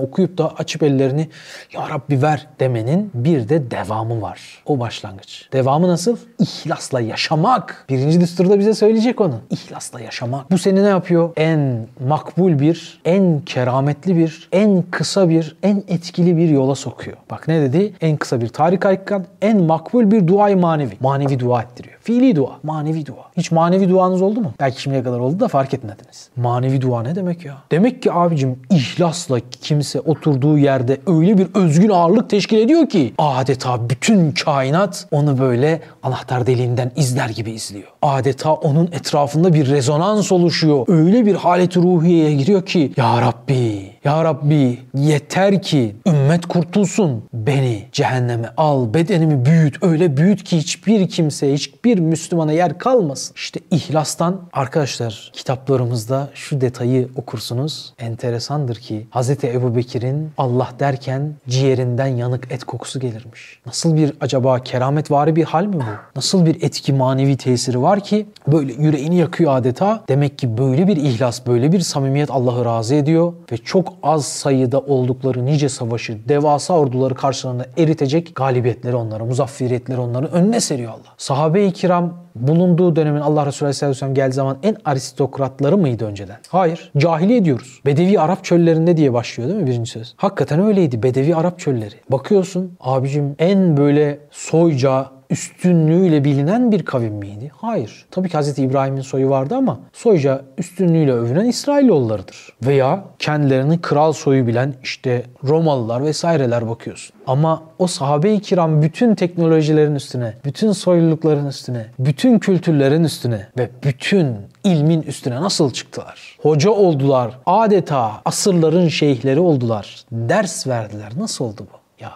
okuyup da açıp ellerini ya Rabbi ver demenin bir de devamı var. O başlangıç. Devamı nasıl? İhlasla yaşamak. Birinci düsturda bize söyleyecek onu. İhlasla yaşamak. Bu seni ne yapıyor? En makbul bir, en kerametli bir, en kısa bir, en etkili bir yola sokuyor. Bak ne dedi? En kısa bir tarih hakikat, en makbul bir duayı manevi. Manevi dua ettiriyor. Fiili dua, manevi dua. Hiç manevi duanız oldu mu? Belki şimdiye kadar oldu da fark etmediniz. Manevi dua ne demek ya? Demek ki abicim ihlasla kimse oturduğu yerde öyle bir özgün ağırlık teşkil ediyor ki adeta bütün kainat onu böyle anahtar deliğinden izler gibi izliyor. Adeta onun etrafında bir rezonans oluşuyor. Öyle bir haleti ruhiyeye giriyor ki Ya Rabbi, Ya Rabbi yeter ki ümmet kurtulsun. Beni cehenneme al, bedenimi büyüt. Öyle büyüt ki hiçbir kimseye, hiçbir Müslümana yer kalmasın. İşte ihlastan arkadaşlar kitaplarımızda şu detayı okursunuz. Enteresandır ki Hz. Ebu Bekir'in Allah derken ciğerinden yanık et kokusu gelirmiş. Nasıl bir acaba kerametvari bir hal mi bu? Nasıl bir etki manevi tesiri var ki böyle yüreğini yakıyor adeta. Demek ki böyle bir ihlas, böyle bir samimiyet Allah'ı razı ediyor ve çok az sayıda oldukları nice savaşı, devasa orduları karşılarında eritecek galibiyetleri onlara, muzafferiyetleri onların önüne seriyor Allah. Sahabe-i kiram bulunduğu dönemin Allah Resulü Aleyhisselatü Vesselam geldiği zaman en aristokratları mıydı önceden? Hayır. Cahiliye diyoruz. Bedevi Arap çöllerinde diye başlıyor değil mi birinci söz? Hakikaten öyleydi. Bedevi Arap çölleri. Bakıyorsun abicim en böyle soyca, üstünlüğüyle bilinen bir kavim miydi? Hayır. Tabii ki Hz. İbrahim'in soyu vardı ama soyca üstünlüğüyle övünen İsrailoğullarıdır. Veya kendilerini kral soyu bilen işte Romalılar vesaireler bakıyorsun. Ama o sahabe-i kiram bütün teknolojilerin üstüne, bütün soylulukların üstüne, bütün kültürlerin üstüne ve bütün ilmin üstüne nasıl çıktılar? Hoca oldular. Adeta asırların şeyhleri oldular. Ders verdiler. Nasıl oldu bu? Ya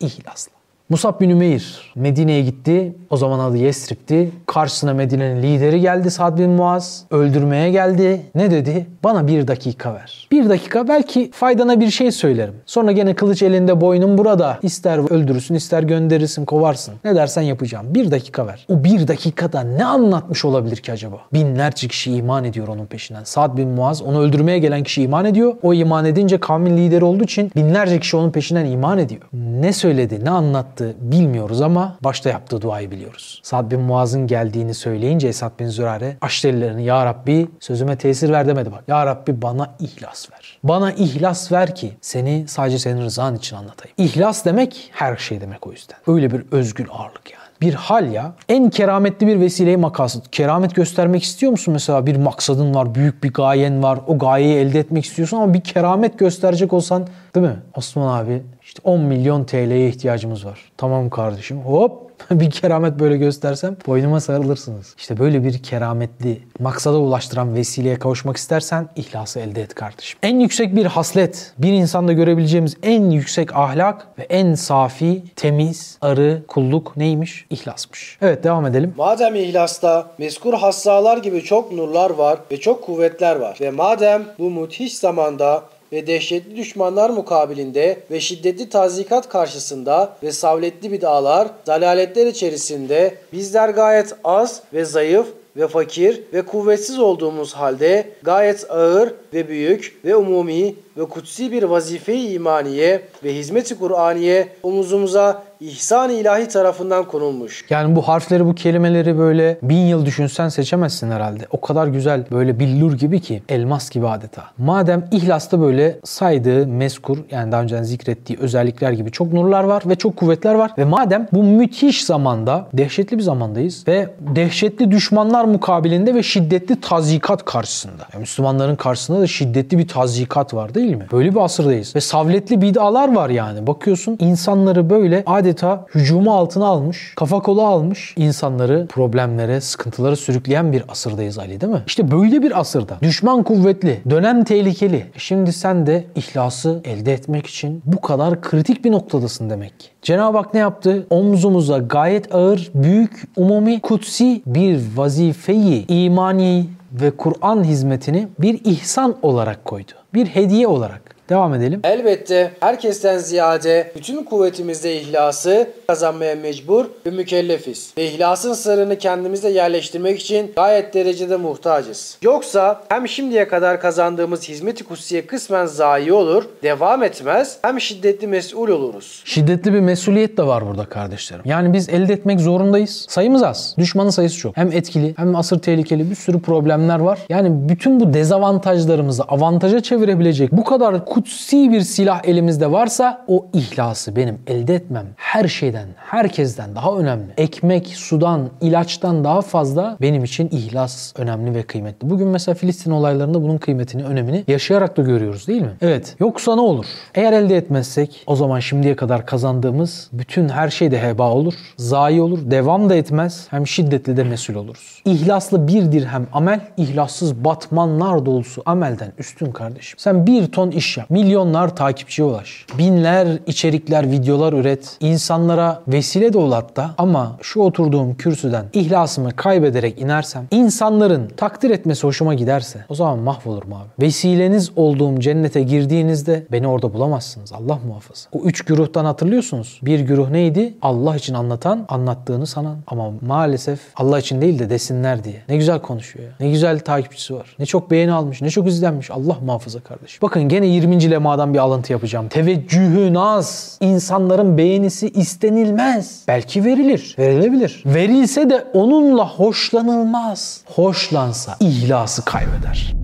ihlasla. Musab bin Ümeyr Medine'ye gitti. O zaman adı Yesrib'ti. Karşısına Medine'nin lideri geldi Sad bin Muaz. Öldürmeye geldi. Ne dedi? Bana bir dakika ver. Bir dakika belki faydana bir şey söylerim. Sonra gene kılıç elinde boynum burada. İster öldürürsün ister gönderirsin kovarsın. Ne dersen yapacağım. Bir dakika ver. O bir dakikada ne anlatmış olabilir ki acaba? Binlerce kişi iman ediyor onun peşinden. Sad bin Muaz onu öldürmeye gelen kişi iman ediyor. O iman edince kavmin lideri olduğu için binlerce kişi onun peşinden iman ediyor. Ne söyledi, ne anlattı bilmiyoruz ama başta yaptığı duayı biliyoruz. Sad bin Muaz'ın geldiğini söyleyince Esad bin Zürare açtı ellerini. Ya Rabbi sözüme tesir ver demedi bak. Ya Rabbi bana ihlas ver. Bana ihlas ver ki seni sadece senin rızan için anlatayım. İhlas demek her şey demek o yüzden. Öyle bir özgün ağırlık yani bir hal ya. En kerametli bir vesileyi makasıt. Keramet göstermek istiyor musun mesela? Bir maksadın var, büyük bir gayen var. O gayeyi elde etmek istiyorsun ama bir keramet gösterecek olsan değil mi? Osman abi işte 10 milyon TL'ye ihtiyacımız var. Tamam kardeşim. Hop bir keramet böyle göstersem boynuma sarılırsınız. İşte böyle bir kerametli, maksada ulaştıran vesileye kavuşmak istersen ihlası elde et kardeşim. En yüksek bir haslet, bir insanda görebileceğimiz en yüksek ahlak ve en safi, temiz, arı, kulluk neymiş? İhlasmış. Evet devam edelim. Madem ihlasta meskur hassalar gibi çok nurlar var ve çok kuvvetler var ve madem bu müthiş zamanda ve dehşetli düşmanlar mukabilinde ve şiddetli tazikat karşısında ve savletli bid'alar, dalaletler içerisinde bizler gayet az ve zayıf ve fakir ve kuvvetsiz olduğumuz halde gayet ağır ve büyük ve umumi ve kutsi bir vazife-i imaniye ve hizmet-i Kur'aniye omuzumuza ihsan ilahi tarafından konulmuş. Yani bu harfleri, bu kelimeleri böyle bin yıl düşünsen seçemezsin herhalde. O kadar güzel böyle billur gibi ki elmas gibi adeta. Madem ihlasta böyle saydığı meskur yani daha önceden zikrettiği özellikler gibi çok nurlar var ve çok kuvvetler var ve madem bu müthiş zamanda dehşetli bir zamandayız ve dehşetli düşmanlar mukabilinde ve şiddetli tazikat karşısında. Yani Müslümanların karşısında da şiddetli bir tazikat var değil mi? Böyle bir asırdayız. Ve savletli bid'alar var yani. Bakıyorsun insanları böyle adeta hücumu altına almış, kafa kola almış insanları problemlere, sıkıntılara sürükleyen bir asırdayız Ali değil mi? İşte böyle bir asırda düşman kuvvetli, dönem tehlikeli. E Şimdi sen de ihlası elde etmek için bu kadar kritik bir noktadasın demek ki. Cenab-ı Hak ne yaptı? Omzumuza gayet ağır, büyük, umumi, kutsi bir vazifeyi, imani ve Kur'an hizmetini bir ihsan olarak koydu. Bir hediye olarak. Devam edelim. Elbette herkesten ziyade bütün kuvvetimizde ihlası kazanmaya mecbur ve mükellefiz. Ve ihlasın sırrını kendimizde yerleştirmek için gayet derecede muhtacız. Yoksa hem şimdiye kadar kazandığımız hizmet-i kutsiye kısmen zayi olur, devam etmez, hem şiddetli mesul oluruz. Şiddetli bir mesuliyet de var burada kardeşlerim. Yani biz elde etmek zorundayız. Sayımız az. Düşmanın sayısı çok. Hem etkili hem asır tehlikeli bir sürü problemler var. Yani bütün bu dezavantajlarımızı avantaja çevirebilecek bu kadar kutsi bir silah elimizde varsa o ihlası benim elde etmem her şeyden, herkesten daha önemli. Ekmek, sudan, ilaçtan daha fazla benim için ihlas önemli ve kıymetli. Bugün mesela Filistin olaylarında bunun kıymetini, önemini yaşayarak da görüyoruz değil mi? Evet. Yoksa ne olur? Eğer elde etmezsek o zaman şimdiye kadar kazandığımız bütün her şey de heba olur, zayi olur, devam da etmez. Hem şiddetli de mesul oluruz. İhlaslı bir dirhem amel, ihlassız batmanlar dolusu amelden üstün kardeşim. Sen bir ton iş yap, milyonlar takipçiye ulaş, binler içerikler, videolar üret, insanlara vesile de ol hatta ama şu oturduğum kürsüden ihlasımı kaybederek inersem, insanların takdir etmesi hoşuma giderse o zaman mahvolurum abi. Vesileniz olduğum cennete girdiğinizde beni orada bulamazsınız. Allah muhafaza. O üç güruhtan hatırlıyorsunuz. Bir güruh neydi? Allah için anlatan, anlattığını sanan. Ama maalesef Allah için değil de desinler diye. Ne güzel konuşuyor ya. Ne güzel takipçisi var. Ne çok beğeni almış, ne çok izlenmiş. Allah muhafaza kardeşim. Bakın gene 20. lemadan bir alıntı yapacağım. Teveccühü naz. İnsanların beğenisi istenilmez. Belki verilir. Verilebilir. Verilse de onunla hoşlanılmaz. Hoşlansa ihlası kaybeder.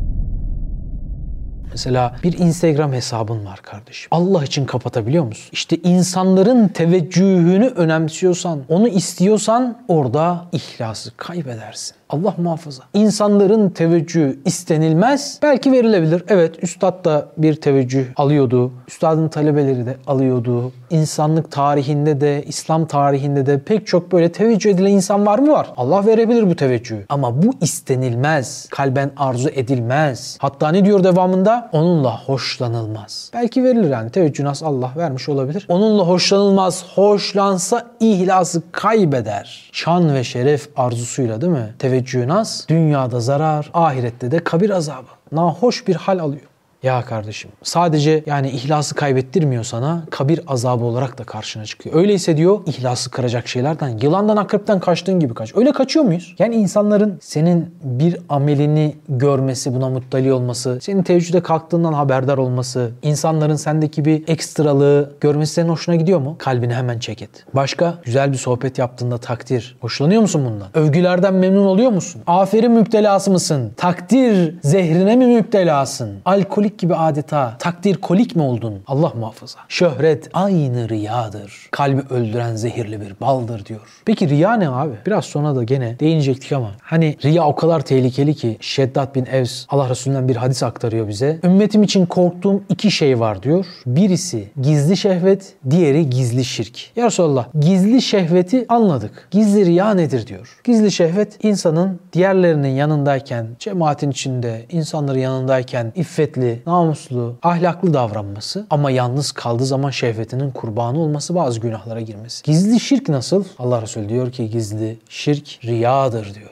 Mesela bir Instagram hesabın var kardeşim. Allah için kapatabiliyor musun? İşte insanların teveccühünü önemsiyorsan, onu istiyorsan orada ihlası kaybedersin. Allah muhafaza. İnsanların teveccühü istenilmez. Belki verilebilir. Evet üstad da bir teveccüh alıyordu. Üstadın talebeleri de alıyordu. İnsanlık tarihinde de, İslam tarihinde de pek çok böyle teveccüh edilen insan var mı? Var. Allah verebilir bu teveccühü. Ama bu istenilmez. Kalben arzu edilmez. Hatta ne diyor devamında? Onunla hoşlanılmaz. Belki verilir yani. Teveccüh nasıl Allah vermiş olabilir. Onunla hoşlanılmaz. Hoşlansa ihlası kaybeder. Şan ve şeref arzusuyla değil mi? Teveccüh nas dünyada zarar, ahirette de kabir azabı. Nahoş bir hal alıyor. Ya kardeşim sadece yani ihlası kaybettirmiyor sana kabir azabı olarak da karşına çıkıyor. Öyleyse diyor ihlası kıracak şeylerden yılandan akrepten kaçtığın gibi kaç. Öyle kaçıyor muyuz? Yani insanların senin bir amelini görmesi buna muttali olması, senin teheccüde kalktığından haberdar olması, insanların sendeki bir ekstralığı görmesi senin hoşuna gidiyor mu? Kalbini hemen çek et. Başka güzel bir sohbet yaptığında takdir. Hoşlanıyor musun bundan? Övgülerden memnun oluyor musun? Aferin müptelası mısın? Takdir zehrine mi müptelasın? Alkolik gibi adeta takdir kolik mi oldun? Allah muhafaza. Şöhret aynı riyadır. Kalbi öldüren zehirli bir baldır diyor. Peki riya ne abi? Biraz sonra da gene değinecektik ama hani riya o kadar tehlikeli ki Şeddat bin Evs Allah Resulü'nden bir hadis aktarıyor bize. Ümmetim için korktuğum iki şey var diyor. Birisi gizli şehvet, diğeri gizli şirk. Ya Resulallah gizli şehveti anladık. Gizli riya nedir diyor. Gizli şehvet insanın diğerlerinin yanındayken, cemaatin içinde, insanların yanındayken iffetli, namuslu, ahlaklı davranması ama yalnız kaldığı zaman şehvetinin kurbanı olması bazı günahlara girmesi. Gizli şirk nasıl? Allah Resulü diyor ki gizli şirk riyadır diyor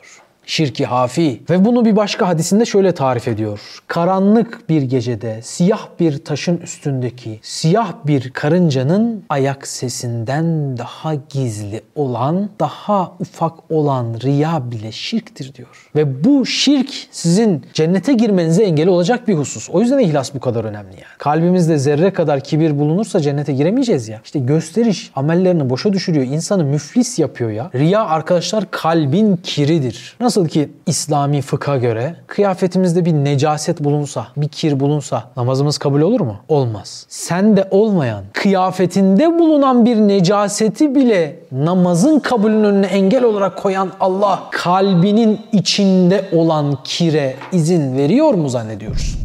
şirki hafi. Ve bunu bir başka hadisinde şöyle tarif ediyor. Karanlık bir gecede siyah bir taşın üstündeki siyah bir karıncanın ayak sesinden daha gizli olan, daha ufak olan riya bile şirktir diyor. Ve bu şirk sizin cennete girmenize engel olacak bir husus. O yüzden ihlas bu kadar önemli yani. Kalbimizde zerre kadar kibir bulunursa cennete giremeyeceğiz ya. İşte gösteriş amellerini boşa düşürüyor. insanı müflis yapıyor ya. Riya arkadaşlar kalbin kiridir. Nasıl ki İslami fıkha göre kıyafetimizde bir necaset bulunsa, bir kir bulunsa namazımız kabul olur mu? Olmaz. Sende olmayan, kıyafetinde bulunan bir necaseti bile namazın kabulünün önüne engel olarak koyan Allah kalbinin içinde olan kire izin veriyor mu zannediyoruz?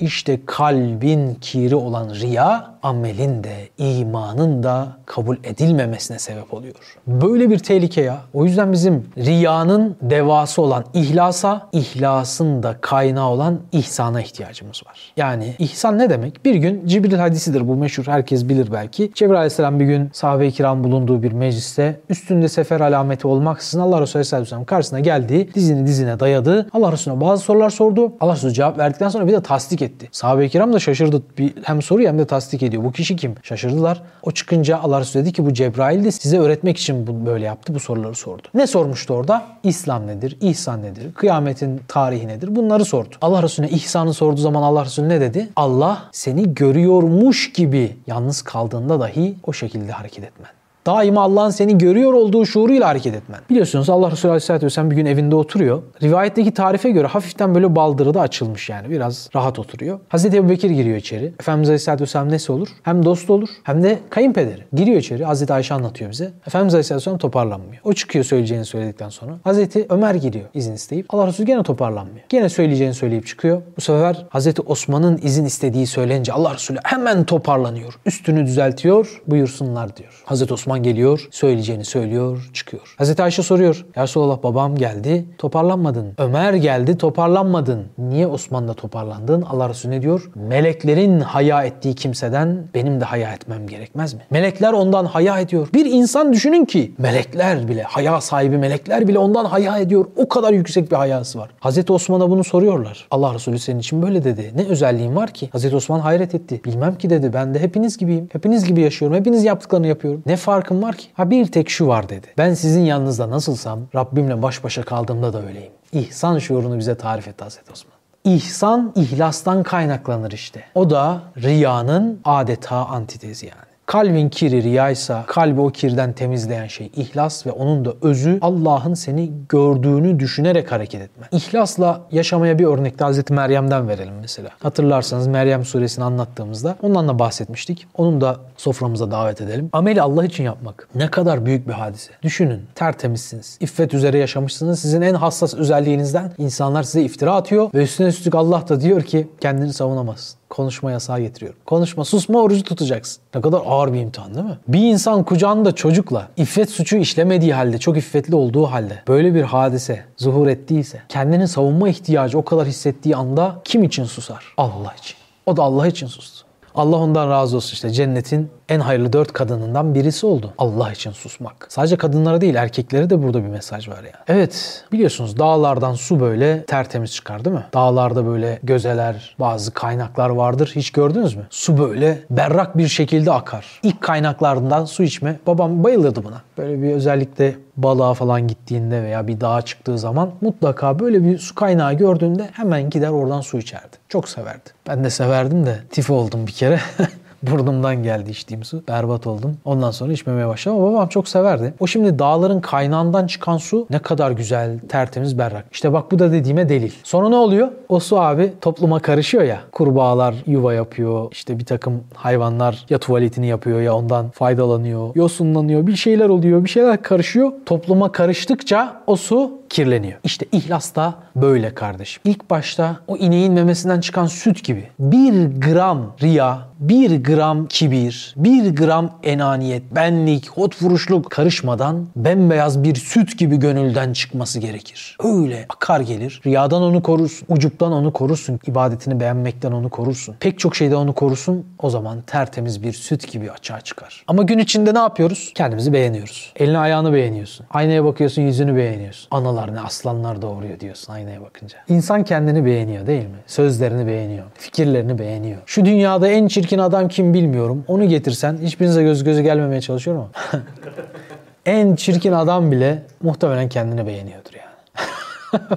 İşte kalbin kiri olan riya amelin de imanın da kabul edilmemesine sebep oluyor. Böyle bir tehlike ya. O yüzden bizim riyanın devası olan ihlasa, ihlasın da kaynağı olan ihsana ihtiyacımız var. Yani ihsan ne demek? Bir gün Cibril hadisidir bu meşhur herkes bilir belki. Cebrail aleyhisselam bir gün sahabe-i kiram bulunduğu bir mecliste üstünde sefer alameti olmaksızın Allah Resulü aleyhisselam karşısına geldi. Dizini dizine dayadı. Allah Resulüne bazı sorular sordu. Allah Resulü cevap verdikten sonra bir de tasdik etti. Sahabe-i kiram da şaşırdı. Bir, hem soruyor hem de tasdik ediyor. Bu kişi kim? Şaşırdılar. O çıkınca Allah Resulü dedi ki bu Cebrail size öğretmek için böyle yaptı. Bu soruları sordu. Ne sormuştu orada? İslam nedir? İhsan nedir? Kıyametin tarihi nedir? Bunları sordu. Allah Resulüne ihsanı sorduğu zaman Allah Resulü ne dedi? Allah seni görüyormuş gibi yalnız kaldığında dahi o şekilde hareket etmen. Daima Allah'ın seni görüyor olduğu şuuruyla hareket etmen. Biliyorsunuz Allah Resulü Aleyhisselatü Vesselam bir gün evinde oturuyor. Rivayetteki tarife göre hafiften böyle baldırı da açılmış yani. Biraz rahat oturuyor. Hazreti Ebu Bekir giriyor içeri. Efendimiz Aleyhisselatü Vesselam nesi olur? Hem dostu olur hem de kayınpederi. Giriyor içeri. Hazreti Ayşe anlatıyor bize. Efendimiz Aleyhisselatü Vesselam toparlanmıyor. O çıkıyor söyleyeceğini söyledikten sonra. Hazreti Ömer giriyor izin isteyip. Allah Resulü gene toparlanmıyor. Gene söyleyeceğini söyleyip çıkıyor. Bu sefer Hazreti Osman'ın izin istediği söylenince Allah Resulü hemen toparlanıyor. Üstünü düzeltiyor. Buyursunlar diyor. Hazreti Osman geliyor, söyleyeceğini söylüyor, çıkıyor. Hazreti Ayşe soruyor. Ya Resulallah babam geldi, toparlanmadın. Ömer geldi, toparlanmadın. Niye Osman'da toparlandın? Allah Resulü ne diyor? Meleklerin haya ettiği kimseden benim de haya etmem gerekmez mi? Melekler ondan haya ediyor. Bir insan düşünün ki melekler bile, haya sahibi melekler bile ondan haya ediyor. O kadar yüksek bir hayası var. Hazreti Osman'a bunu soruyorlar. Allah Resulü senin için böyle dedi. Ne özelliğin var ki? Hazreti Osman hayret etti. Bilmem ki dedi. Ben de hepiniz gibiyim. Hepiniz gibi yaşıyorum. Hepiniz yaptıklarını yapıyorum. Ne farkım var ki? Ha bir tek şu var dedi. Ben sizin yanınızda nasılsam Rabbimle baş başa kaldığımda da öyleyim. İhsan şuurunu bize tarif etti Hazreti Osman. İhsan ihlastan kaynaklanır işte. O da riyanın adeta antitezi yani. Kalbin kiri riyaysa kalbi o kirden temizleyen şey ihlas ve onun da özü Allah'ın seni gördüğünü düşünerek hareket etme. İhlasla yaşamaya bir örnek de Hazreti Meryem'den verelim mesela. Hatırlarsanız Meryem suresini anlattığımızda ondan da bahsetmiştik. Onun da soframıza davet edelim. Ameli Allah için yapmak ne kadar büyük bir hadise. Düşünün tertemizsiniz. İffet üzere yaşamışsınız. Sizin en hassas özelliğinizden insanlar size iftira atıyor ve üstüne üstlük Allah da diyor ki kendini savunamazsın konuşma yasağı getiriyorum. Konuşma, susma, orucu tutacaksın. Ne kadar ağır bir imtihan değil mi? Bir insan kucağında çocukla iffet suçu işlemediği halde, çok iffetli olduğu halde böyle bir hadise zuhur ettiyse, kendini savunma ihtiyacı o kadar hissettiği anda kim için susar? Allah için. O da Allah için sustu. Allah ondan razı olsun işte cennetin en hayırlı dört kadınından birisi oldu. Allah için susmak. Sadece kadınlara değil erkeklere de burada bir mesaj var yani. Evet biliyorsunuz dağlardan su böyle tertemiz çıkar değil mi? Dağlarda böyle gözeler, bazı kaynaklar vardır. Hiç gördünüz mü? Su böyle berrak bir şekilde akar. İlk kaynaklarından su içme. Babam bayılırdı buna. Böyle bir özellikle balığa falan gittiğinde veya bir dağa çıktığı zaman mutlaka böyle bir su kaynağı gördüğünde hemen gider oradan su içerdi. Çok severdi. Ben de severdim de tifo oldum bir kere. Burnumdan geldi içtiğim su. Berbat oldum. Ondan sonra içmemeye başladım ama babam çok severdi. O şimdi dağların kaynağından çıkan su ne kadar güzel, tertemiz, berrak. İşte bak bu da dediğime delil. Sonra ne oluyor? O su abi topluma karışıyor ya. Kurbağalar yuva yapıyor. İşte bir takım hayvanlar ya tuvaletini yapıyor ya ondan faydalanıyor. Yosunlanıyor. Bir şeyler oluyor. Bir şeyler karışıyor. Topluma karıştıkça o su kirleniyor. İşte ihlas da böyle kardeşim. İlk başta o ineğin memesinden çıkan süt gibi bir gram riya, bir gram kibir, bir gram enaniyet, benlik, hot vuruşluk karışmadan bembeyaz bir süt gibi gönülden çıkması gerekir. Öyle akar gelir. Riyadan onu korursun. Ucuptan onu korursun. ibadetini beğenmekten onu korursun. Pek çok şeyde onu korursun. O zaman tertemiz bir süt gibi açığa çıkar. Ama gün içinde ne yapıyoruz? Kendimizi beğeniyoruz. Elini ayağını beğeniyorsun. Aynaya bakıyorsun yüzünü beğeniyorsun. Analar ne aslanlar doğuruyor diyorsun aynaya bakınca. İnsan kendini beğeniyor değil mi? Sözlerini beğeniyor. Fikirlerini beğeniyor. Şu dünyada en çirkin adam kim bilmiyorum. Onu getirsen hiçbirinize göz gözü gelmemeye çalışıyorum ama. en çirkin adam bile muhtemelen kendini beğeniyordur yani.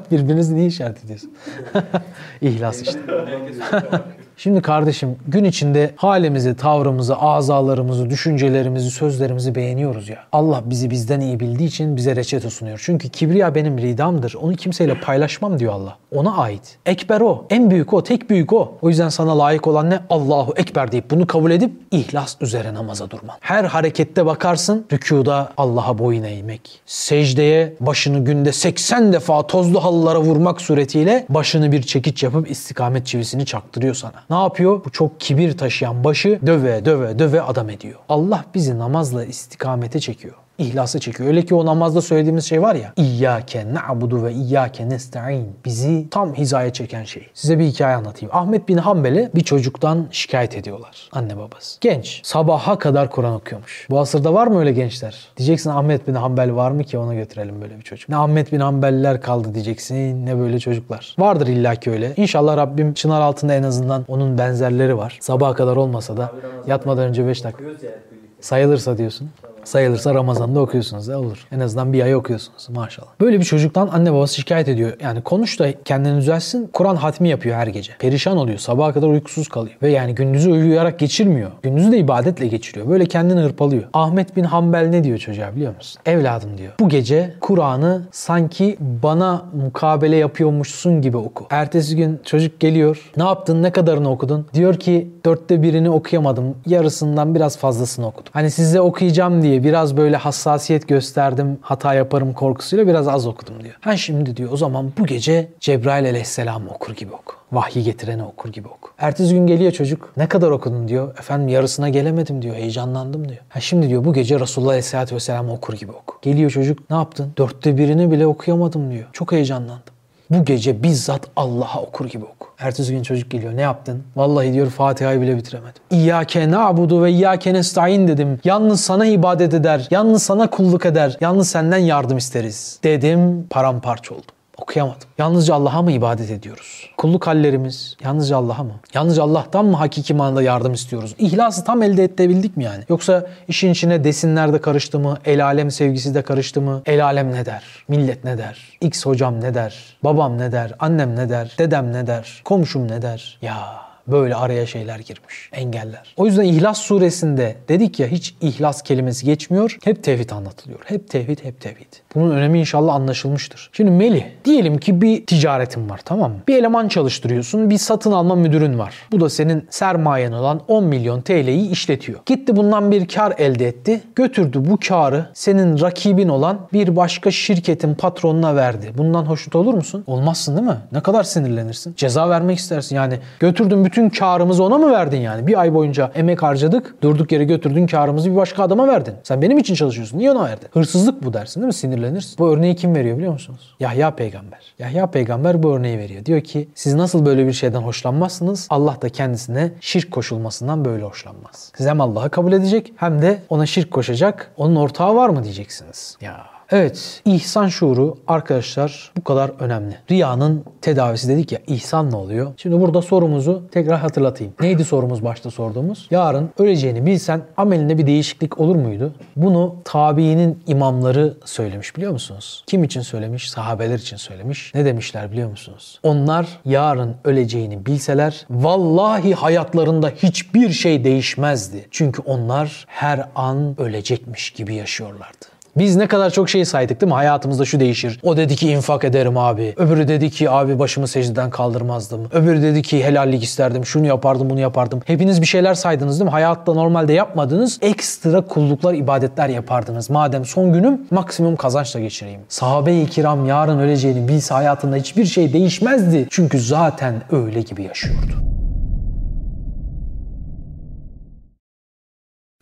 Birbirinizi niye işaret ediyorsun? İhlas işte. Şimdi kardeşim gün içinde halimizi, tavrımızı, azalarımızı, düşüncelerimizi, sözlerimizi beğeniyoruz ya. Allah bizi bizden iyi bildiği için bize reçete sunuyor. Çünkü kibriya benim ridamdır. Onu kimseyle paylaşmam diyor Allah. Ona ait. Ekber o. En büyük o. Tek büyük o. O yüzden sana layık olan ne? Allahu Ekber deyip bunu kabul edip ihlas üzere namaza durman. Her harekette bakarsın rükuda Allah'a boyun eğmek. Secdeye başını günde 80 defa tozlu halılara vurmak suretiyle başını bir çekiç yapıp istikamet çivisini çaktırıyor sana. Ne yapıyor? Bu çok kibir taşıyan başı döve döve döve adam ediyor. Allah bizi namazla istikamete çekiyor ihlası çekiyor. Öyle ki o namazda söylediğimiz şey var ya. İyyâke na'budu ve iyyâke nesta'in. Bizi tam hizaya çeken şey. Size bir hikaye anlatayım. Ahmet bin Hanbel'e bir çocuktan şikayet ediyorlar. Anne babası. Genç. Sabaha kadar Kur'an okuyormuş. Bu asırda var mı öyle gençler? Diyeceksin Ahmet bin Hanbel var mı ki ona götürelim böyle bir çocuk. Ne Ahmet bin Hanbeliler kaldı diyeceksin ne böyle çocuklar. Vardır illaki öyle. İnşallah Rabbim çınar altında en azından onun benzerleri var. Sabaha kadar olmasa da yatmadan önce 5 dakika. Sayılırsa diyorsun. Sayılırsa Ramazan'da okuyorsunuz da olur. En azından bir ay okuyorsunuz maşallah. Böyle bir çocuktan anne babası şikayet ediyor. Yani konuş da kendini düzelsin. Kur'an hatmi yapıyor her gece. Perişan oluyor. Sabaha kadar uykusuz kalıyor. Ve yani gündüzü uyuyarak geçirmiyor. Gündüzü de ibadetle geçiriyor. Böyle kendini hırpalıyor. Ahmet bin Hanbel ne diyor çocuğa biliyor musun? Evladım diyor. Bu gece Kur'an'ı sanki bana mukabele yapıyormuşsun gibi oku. Ertesi gün çocuk geliyor. Ne yaptın? Ne kadarını okudun? Diyor ki dörtte birini okuyamadım. Yarısından biraz fazlasını okudum. Hani size okuyacağım diye biraz böyle hassasiyet gösterdim. Hata yaparım korkusuyla biraz az okudum diyor. Ha şimdi diyor o zaman bu gece Cebrail aleyhisselam okur gibi oku. Vahyi getireni okur gibi oku. Ertesi gün geliyor çocuk. Ne kadar okudun diyor. Efendim yarısına gelemedim diyor. Heyecanlandım diyor. Ha şimdi diyor bu gece Resulullah aleyhisselatü vesselam okur gibi oku. Geliyor çocuk ne yaptın? Dörtte birini bile okuyamadım diyor. Çok heyecanlandım. Bu gece bizzat Allah'a okur gibi oku. Ertesi gün çocuk geliyor. Ne yaptın? Vallahi diyor Fatiha'yı bile bitiremedim. İyyâke na'budu ve iyyâke nesta'in dedim. Yalnız sana ibadet eder. Yalnız sana kulluk eder. Yalnız senden yardım isteriz. Dedim paramparça oldum. Okuyamadım. Yalnızca Allah'a mı ibadet ediyoruz? Kulluk hallerimiz yalnızca Allah'a mı? Yalnızca Allah'tan mı hakiki manada yardım istiyoruz? İhlası tam elde edebildik mi yani? Yoksa işin içine desinler de karıştı mı? El alem sevgisi de karıştı mı? El alem ne der? Millet ne der? X hocam ne der? Babam ne der? Annem ne der? Dedem ne der? Komşum ne der? Ya böyle araya şeyler girmiş. Engeller. O yüzden İhlas suresinde dedik ya hiç ihlas kelimesi geçmiyor. Hep tevhid anlatılıyor. Hep tevhid, hep tevhid. Bunun önemi inşallah anlaşılmıştır. Şimdi Melih, diyelim ki bir ticaretin var tamam mı? Bir eleman çalıştırıyorsun, bir satın alma müdürün var. Bu da senin sermayen olan 10 milyon TL'yi işletiyor. Gitti bundan bir kar elde etti. Götürdü bu karı senin rakibin olan bir başka şirketin patronuna verdi. Bundan hoşnut olur musun? Olmazsın değil mi? Ne kadar sinirlenirsin? Ceza vermek istersin. Yani götürdün bütün karımızı ona mı verdin yani? Bir ay boyunca emek harcadık. Durduk yere götürdün karımızı bir başka adama verdin. Sen benim için çalışıyorsun. Niye ona verdin? Hırsızlık bu dersin değil mi? Sinirlenirsin. Bu örneği kim veriyor biliyor musunuz? Yahya peygamber. Yahya peygamber bu örneği veriyor. Diyor ki siz nasıl böyle bir şeyden hoşlanmazsınız? Allah da kendisine şirk koşulmasından böyle hoşlanmaz. Siz hem Allah'ı kabul edecek hem de ona şirk koşacak. Onun ortağı var mı diyeceksiniz. Ya Evet, ihsan şuuru arkadaşlar bu kadar önemli. Riyanın tedavisi dedik ya, ihsan ne oluyor? Şimdi burada sorumuzu tekrar hatırlatayım. Neydi sorumuz başta sorduğumuz? Yarın öleceğini bilsen amelinde bir değişiklik olur muydu? Bunu tabiinin imamları söylemiş biliyor musunuz? Kim için söylemiş? Sahabeler için söylemiş. Ne demişler biliyor musunuz? Onlar yarın öleceğini bilseler vallahi hayatlarında hiçbir şey değişmezdi. Çünkü onlar her an ölecekmiş gibi yaşıyorlardı. Biz ne kadar çok şey saydık değil mi? Hayatımızda şu değişir. O dedi ki infak ederim abi. Öbürü dedi ki abi başımı secdeden kaldırmazdım. Öbürü dedi ki helallik isterdim. Şunu yapardım bunu yapardım. Hepiniz bir şeyler saydınız değil mi? Hayatta normalde yapmadığınız ekstra kulluklar, ibadetler yapardınız. Madem son günüm maksimum kazançla geçireyim. Sahabe-i kiram yarın öleceğini bilse hayatında hiçbir şey değişmezdi. Çünkü zaten öyle gibi yaşıyordu.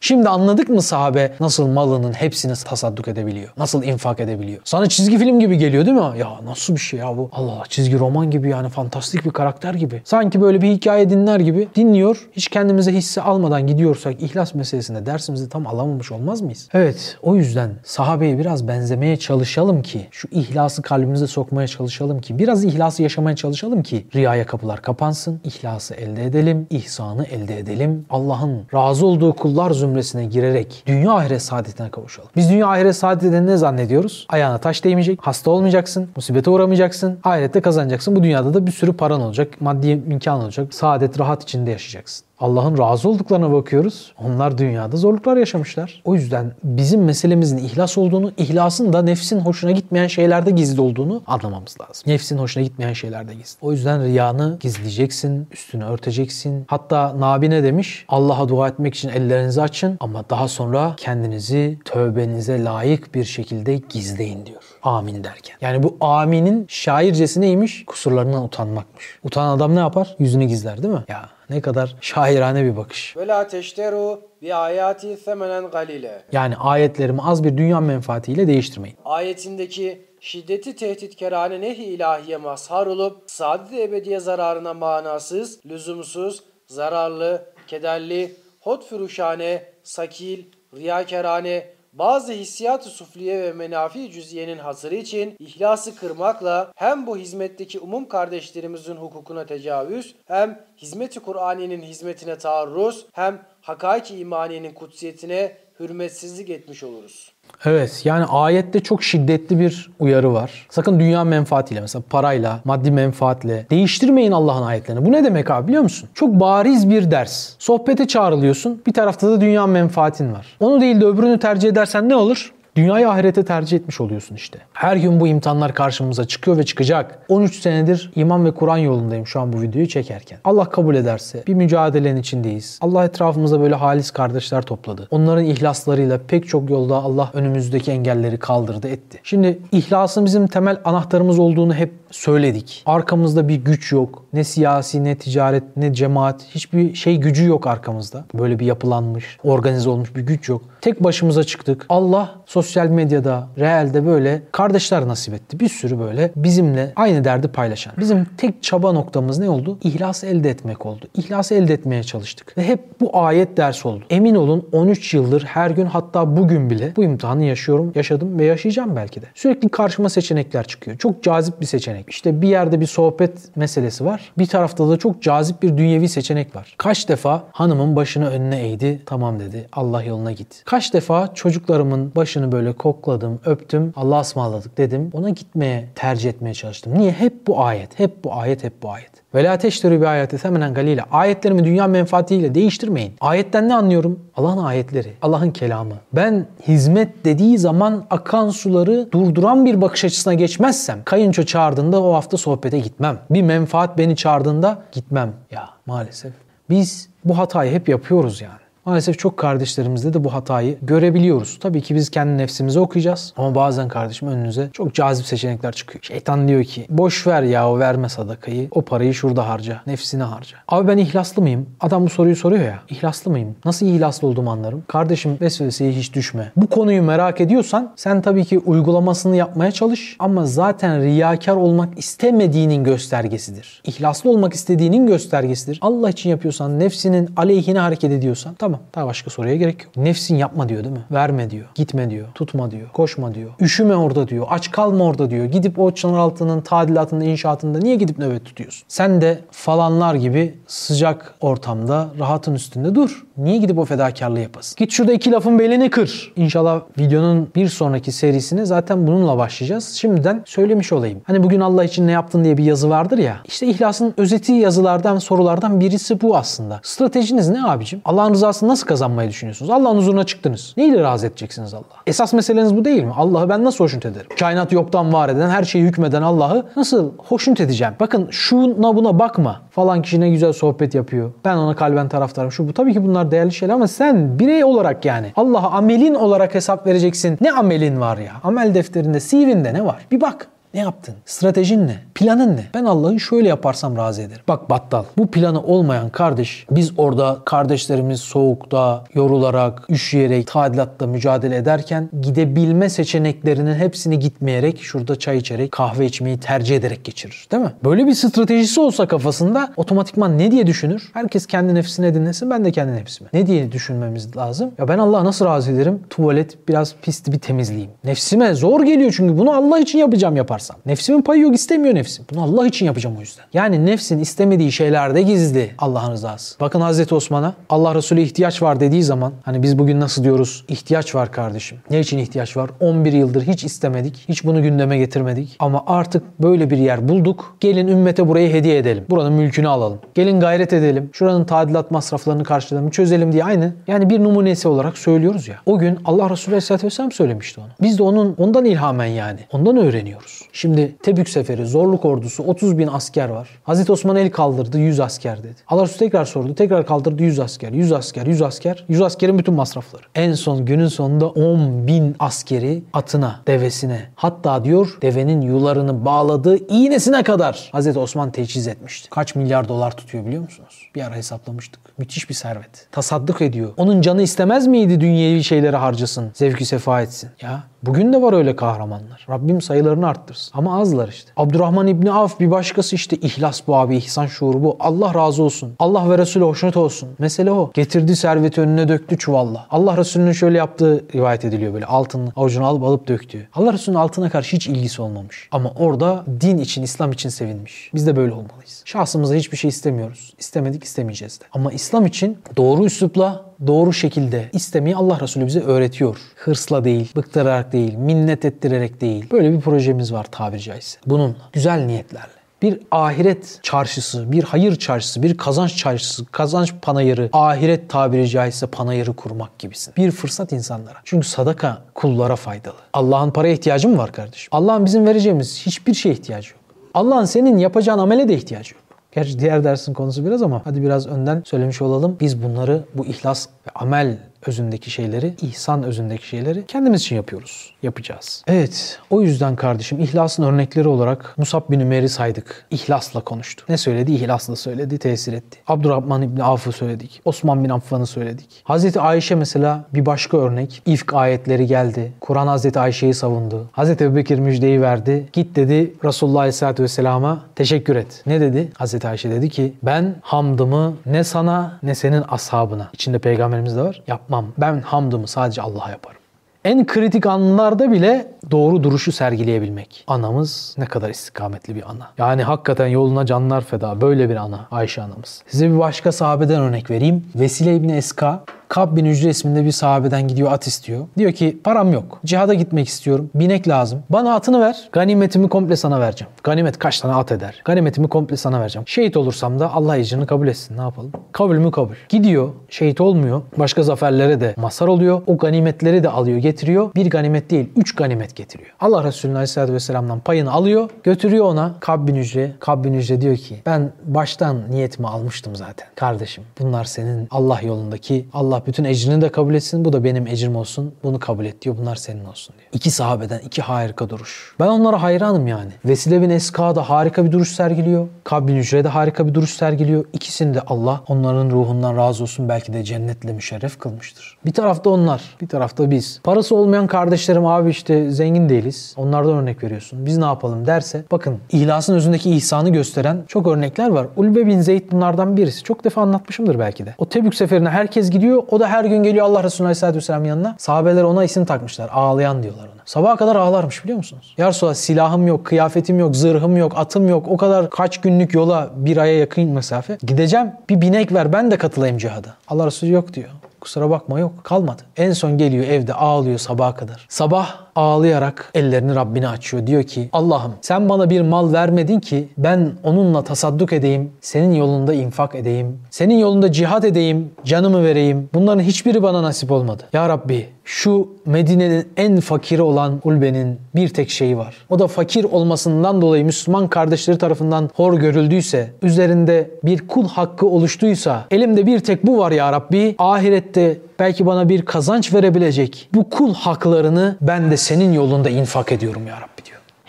Şimdi anladık mı sahabe nasıl malının hepsini tasadduk edebiliyor? Nasıl infak edebiliyor? Sana çizgi film gibi geliyor değil mi? Ya nasıl bir şey ya bu? Allah Allah çizgi roman gibi yani fantastik bir karakter gibi. Sanki böyle bir hikaye dinler gibi dinliyor. Hiç kendimize hisse almadan gidiyorsak ihlas meselesinde dersimizi tam alamamış olmaz mıyız? Evet o yüzden sahabeye biraz benzemeye çalışalım ki şu ihlası kalbimize sokmaya çalışalım ki biraz ihlası yaşamaya çalışalım ki riyaya kapılar kapansın. İhlası elde edelim. ihsanı elde edelim. Allah'ın razı olduğu kullar zümresi zümresine girerek dünya ahiret saadetine kavuşalım. Biz dünya ahiret saadetini ne zannediyoruz? Ayağına taş değmeyecek, hasta olmayacaksın, musibete uğramayacaksın, ahirette kazanacaksın. Bu dünyada da bir sürü paran olacak, maddi imkan olacak, saadet, rahat içinde yaşayacaksın. Allah'ın razı olduklarına bakıyoruz. Onlar dünyada zorluklar yaşamışlar. O yüzden bizim meselemizin ihlas olduğunu, ihlasın da nefsin hoşuna gitmeyen şeylerde gizli olduğunu anlamamız lazım. Nefsin hoşuna gitmeyen şeylerde gizli. O yüzden riyanı gizleyeceksin, üstünü örteceksin. Hatta Nabi ne demiş? Allah'a dua etmek için ellerinizi açın ama daha sonra kendinizi tövbenize layık bir şekilde gizleyin diyor. Amin derken. Yani bu aminin şaircesi neymiş? Kusurlarından utanmakmış. Utanan adam ne yapar? Yüzünü gizler değil mi? Ya ne kadar şairane bir bakış. Ve la teşteru bi ayati semenen galile. Yani ayetlerimi az bir dünya menfaatiyle değiştirmeyin. Ayetindeki şiddeti tehditkerane nehi ilahiye mazhar olup saadet ebediye zararına manasız, lüzumsuz, zararlı, kederli, hotfuruşane, sakil, riyakerane, bazı hissiyat-ı sufliye ve menafi cüziyenin hasırı için ihlası kırmakla hem bu hizmetteki umum kardeşlerimizin hukukuna tecavüz, hem hizmeti Kur'ani'nin hizmetine taarruz, hem hakaiki imaniyenin kutsiyetine hürmetsizlik etmiş oluruz. Evet yani ayette çok şiddetli bir uyarı var. Sakın dünya menfaatiyle mesela parayla, maddi menfaatle değiştirmeyin Allah'ın ayetlerini. Bu ne demek abi biliyor musun? Çok bariz bir ders. Sohbete çağrılıyorsun. Bir tarafta da dünya menfaatin var. Onu değil de öbürünü tercih edersen ne olur? Dünyayı ahirete tercih etmiş oluyorsun işte. Her gün bu imtihanlar karşımıza çıkıyor ve çıkacak. 13 senedir iman ve Kur'an yolundayım şu an bu videoyu çekerken. Allah kabul ederse bir mücadelenin içindeyiz. Allah etrafımıza böyle halis kardeşler topladı. Onların ihlaslarıyla pek çok yolda Allah önümüzdeki engelleri kaldırdı etti. Şimdi ihlasın bizim temel anahtarımız olduğunu hep söyledik. Arkamızda bir güç yok. Ne siyasi, ne ticaret, ne cemaat. Hiçbir şey gücü yok arkamızda. Böyle bir yapılanmış, organize olmuş bir güç yok. Tek başımıza çıktık. Allah sosyal medyada, realde böyle kardeşler nasip etti. Bir sürü böyle bizimle aynı derdi paylaşan. Bizim tek çaba noktamız ne oldu? İhlası elde etmek oldu. İhlası elde etmeye çalıştık. Ve hep bu ayet ders oldu. Emin olun 13 yıldır her gün hatta bugün bile bu imtihanı yaşıyorum, yaşadım ve yaşayacağım belki de. Sürekli karşıma seçenekler çıkıyor. Çok cazip bir seçenek. İşte bir yerde bir sohbet meselesi var. Bir tarafta da çok cazip bir dünyevi seçenek var. Kaç defa hanımın başını önüne eğdi. Tamam dedi. Allah yoluna git. Kaç defa çocuklarımın başını böyle kokladım, öptüm. Allah'a ısmarladık dedim. Ona gitmeye tercih etmeye çalıştım. Niye? Hep bu ayet. Hep bu ayet. Hep bu ayet. Ve la teşterü bi ayeti semenen galile. Ayetlerimi dünya menfaatiyle değiştirmeyin. Ayetten ne anlıyorum? Allah'ın ayetleri, Allah'ın kelamı. Ben hizmet dediği zaman akan suları durduran bir bakış açısına geçmezsem, kayınço çağırdığında o hafta sohbete gitmem. Bir menfaat beni çağırdığında gitmem. Ya maalesef biz bu hatayı hep yapıyoruz yani. Maalesef çok kardeşlerimizde de bu hatayı görebiliyoruz. Tabii ki biz kendi nefsimize okuyacağız. Ama bazen kardeşim önünüze çok cazip seçenekler çıkıyor. Şeytan diyor ki boş ver ya o verme sadakayı. O parayı şurada harca. Nefsine harca. Abi ben ihlaslı mıyım? Adam bu soruyu soruyor ya. İhlaslı mıyım? Nasıl ihlaslı olduğumu anlarım. Kardeşim vesveseye hiç düşme. Bu konuyu merak ediyorsan sen tabii ki uygulamasını yapmaya çalış. Ama zaten riyakar olmak istemediğinin göstergesidir. İhlaslı olmak istediğinin göstergesidir. Allah için yapıyorsan, nefsinin aleyhine hareket ediyorsan tamam daha başka soruya gerek yok. Nefsin yapma diyor değil mi? Verme diyor. Gitme diyor. Tutma diyor. Koşma diyor. Üşüme orada diyor. Aç kalma orada diyor. Gidip o çınar altının tadilatında, inşaatında niye gidip nöbet tutuyorsun? Sen de falanlar gibi sıcak ortamda rahatın üstünde dur. Niye gidip o fedakarlığı yapasın? Git şurada iki lafın belini kır. İnşallah videonun bir sonraki serisine zaten bununla başlayacağız. Şimdiden söylemiş olayım. Hani bugün Allah için ne yaptın diye bir yazı vardır ya. İşte ihlasın özeti yazılardan, sorulardan birisi bu aslında. Stratejiniz ne abicim? Allah'ın rızasını nasıl kazanmayı düşünüyorsunuz? Allah'ın huzuruna çıktınız. Neyle razı edeceksiniz Allah'ı? Esas meseleniz bu değil mi? Allah'ı ben nasıl hoşnut ederim? Kainat yoktan var eden, her şeyi hükmeden Allah'ı nasıl hoşnut edeceğim? Bakın şuna buna bakma. Falan kişi ne güzel sohbet yapıyor. Ben ona kalben taraftarım. Şu bu. Tabii ki bunlar değerli şeyler ama sen birey olarak yani Allah'a amelin olarak hesap vereceksin. Ne amelin var ya? Amel defterinde, CV'nde ne var? Bir bak. Ne yaptın? Stratejin ne? Planın ne? Ben Allah'ı şöyle yaparsam razı ederim. Bak battal. Bu planı olmayan kardeş biz orada kardeşlerimiz soğukta, yorularak, üşüyerek, tadilatta mücadele ederken gidebilme seçeneklerinin hepsini gitmeyerek şurada çay içerek, kahve içmeyi tercih ederek geçirir. Değil mi? Böyle bir stratejisi olsa kafasında otomatikman ne diye düşünür? Herkes kendi nefsine dinlesin ben de kendi nefsime. Ne diye düşünmemiz lazım? Ya ben Allah'a nasıl razı ederim? Tuvalet biraz pisti bir temizleyeyim. Nefsime zor geliyor çünkü bunu Allah için yapacağım yapar yaparsam. Nefsimin payı yok istemiyor nefsim. Bunu Allah için yapacağım o yüzden. Yani nefsin istemediği şeylerde gizli Allah'ın rızası. Bakın Hazreti Osman'a Allah Resulü ihtiyaç var dediği zaman hani biz bugün nasıl diyoruz? İhtiyaç var kardeşim. Ne için ihtiyaç var? 11 yıldır hiç istemedik. Hiç bunu gündeme getirmedik. Ama artık böyle bir yer bulduk. Gelin ümmete burayı hediye edelim. Buranın mülkünü alalım. Gelin gayret edelim. Şuranın tadilat masraflarını karşılayalım. Çözelim diye aynı. Yani bir numunesi olarak söylüyoruz ya. O gün Allah Resulü Aleyhisselatü Vesselam söylemişti onu. Biz de onun ondan ilhamen yani. Ondan öğreniyoruz. Şimdi Tebük seferi, zorluk ordusu 30 bin asker var. Hazreti Osman el kaldırdı 100 asker dedi. Allah Resulü tekrar sordu. Tekrar kaldırdı 100 asker, 100 asker, 100 asker. 100 askerin bütün masrafları. En son günün sonunda 10 bin askeri atına, devesine hatta diyor devenin yularını bağladığı iğnesine kadar Hazreti Osman teçhiz etmişti. Kaç milyar dolar tutuyor biliyor musunuz? Bir ara hesaplamıştık. Müthiş bir servet. Tasadduk ediyor. Onun canı istemez miydi dünyevi şeyleri harcasın, zevki sefa etsin? Ya bugün de var öyle kahramanlar. Rabbim sayılarını arttırsın. Ama azlar işte. Abdurrahman İbni Avf bir başkası işte ihlas bu abi, ihsan şuuru bu. Allah razı olsun. Allah ve Resulü hoşnut olsun. Mesele o. Getirdi serveti önüne döktü çuvalla. Allah Resulü'nün şöyle yaptığı rivayet ediliyor böyle altın avucunu alıp alıp döktü. Allah Resulü'nün altına karşı hiç ilgisi olmamış. Ama orada din için, İslam için sevinmiş. Biz de böyle olmalıyız. Şahsımıza hiçbir şey istemiyoruz. İstemedik istemeyeceğiz de. Ama İslam için doğru üslupla, doğru şekilde istemeyi Allah Resulü bize öğretiyor. Hırsla değil, bıktırarak değil, minnet ettirerek değil. Böyle bir projemiz var tabiri caizse. Bununla, güzel niyetlerle bir ahiret çarşısı, bir hayır çarşısı, bir kazanç çarşısı, kazanç panayırı, ahiret tabiri caizse panayırı kurmak gibisin. Bir fırsat insanlara. Çünkü sadaka kullara faydalı. Allah'ın paraya ihtiyacı mı var kardeşim? Allah'ın bizim vereceğimiz hiçbir şeye ihtiyacı yok. Allah'ın senin yapacağın amele de ihtiyacı yok. Gerçi diğer dersin konusu biraz ama hadi biraz önden söylemiş olalım. Biz bunları bu ihlas ve amel özündeki şeyleri, ihsan özündeki şeyleri kendimiz için yapıyoruz. Yapacağız. Evet. O yüzden kardeşim ihlasın örnekleri olarak Musab bin Ümer'i saydık. İhlasla konuştu. Ne söyledi? İhlasla söyledi, tesir etti. Abdurrahman İbni Avf'ı söyledik. Osman bin Affan'ı söyledik. Hazreti Ayşe mesela bir başka örnek. İfk ayetleri geldi. Kur'an Hazreti Ayşe'yi savundu. Hazreti Ebubekir müjdeyi verdi. Git dedi Resulullah Aleyhisselatü Vesselam'a teşekkür et. Ne dedi? Hazreti Ayşe dedi ki ben hamdımı ne sana ne senin ashabına. İçinde peygamberimiz de var. Yapmam. Ben hamdımı sadece Allah'a yaparım. En kritik anlarda bile doğru duruşu sergileyebilmek. Anamız ne kadar istikametli bir ana. Yani hakikaten yoluna canlar feda. Böyle bir ana Ayşe anamız. Size bir başka sahabeden örnek vereyim. Vesile İbni Eska Kab bin Ücre isminde bir sahabeden gidiyor at istiyor. Diyor ki param yok. Cihada gitmek istiyorum. Binek lazım. Bana atını ver. Ganimetimi komple sana vereceğim. Ganimet kaç tane at eder? Ganimetimi komple sana vereceğim. Şehit olursam da Allah icrini kabul etsin. Ne yapalım? Kabul mü kabul. Gidiyor. Şehit olmuyor. Başka zaferlere de mazhar oluyor. O ganimetleri de alıyor getiriyor. Bir ganimet değil. Üç ganimet getiriyor. Allah Resulü Aleyhisselatü Vesselam'dan payını alıyor. Götürüyor ona Kab bin Ücre. Kab bin Ücre diyor ki ben baştan niyetimi almıştım zaten. Kardeşim bunlar senin Allah yolundaki Allah bütün ecrini de kabul etsin. Bu da benim ecrim olsun. Bunu kabul et diyor. Bunlar senin olsun diyor. İki sahabeden iki harika duruş. Ben onlara hayranım yani. Vesile bin Eska da harika bir duruş sergiliyor. Kab bin Ücre de harika bir duruş sergiliyor. İkisini de Allah onların ruhundan razı olsun. Belki de cennetle müşerref kılmıştır. Bir tarafta onlar, bir tarafta biz. Parası olmayan kardeşlerim abi işte zengin değiliz. Onlardan örnek veriyorsun. Biz ne yapalım derse bakın ihlasın özündeki ihsanı gösteren çok örnekler var. Ulbe bin Zeyd bunlardan birisi. Çok defa anlatmışımdır belki de. O Tebük seferine herkes gidiyor. O da her gün geliyor Allah Resulü Aleyhisselatü Vesselam yanına. Sahabeler ona isim takmışlar. Ağlayan diyorlar ona. Sabaha kadar ağlarmış biliyor musunuz? Ya Resulallah silahım yok, kıyafetim yok, zırhım yok, atım yok. O kadar kaç günlük yola bir aya yakın mesafe. Gideceğim bir binek ver ben de katılayım cihada. Allah Resulü yok diyor. Kusura bakma yok kalmadı. En son geliyor evde ağlıyor sabaha kadar. Sabah ağlayarak ellerini Rabbine açıyor. Diyor ki Allah'ım sen bana bir mal vermedin ki ben onunla tasadduk edeyim, senin yolunda infak edeyim, senin yolunda cihat edeyim, canımı vereyim. Bunların hiçbiri bana nasip olmadı. Ya Rabbi şu Medine'nin en fakiri olan Ulbe'nin bir tek şeyi var. O da fakir olmasından dolayı Müslüman kardeşleri tarafından hor görüldüyse, üzerinde bir kul hakkı oluştuysa, elimde bir tek bu var ya Rabbi, ahirette belki bana bir kazanç verebilecek bu kul haklarını ben de senin yolunda infak ediyorum ya Rabbi.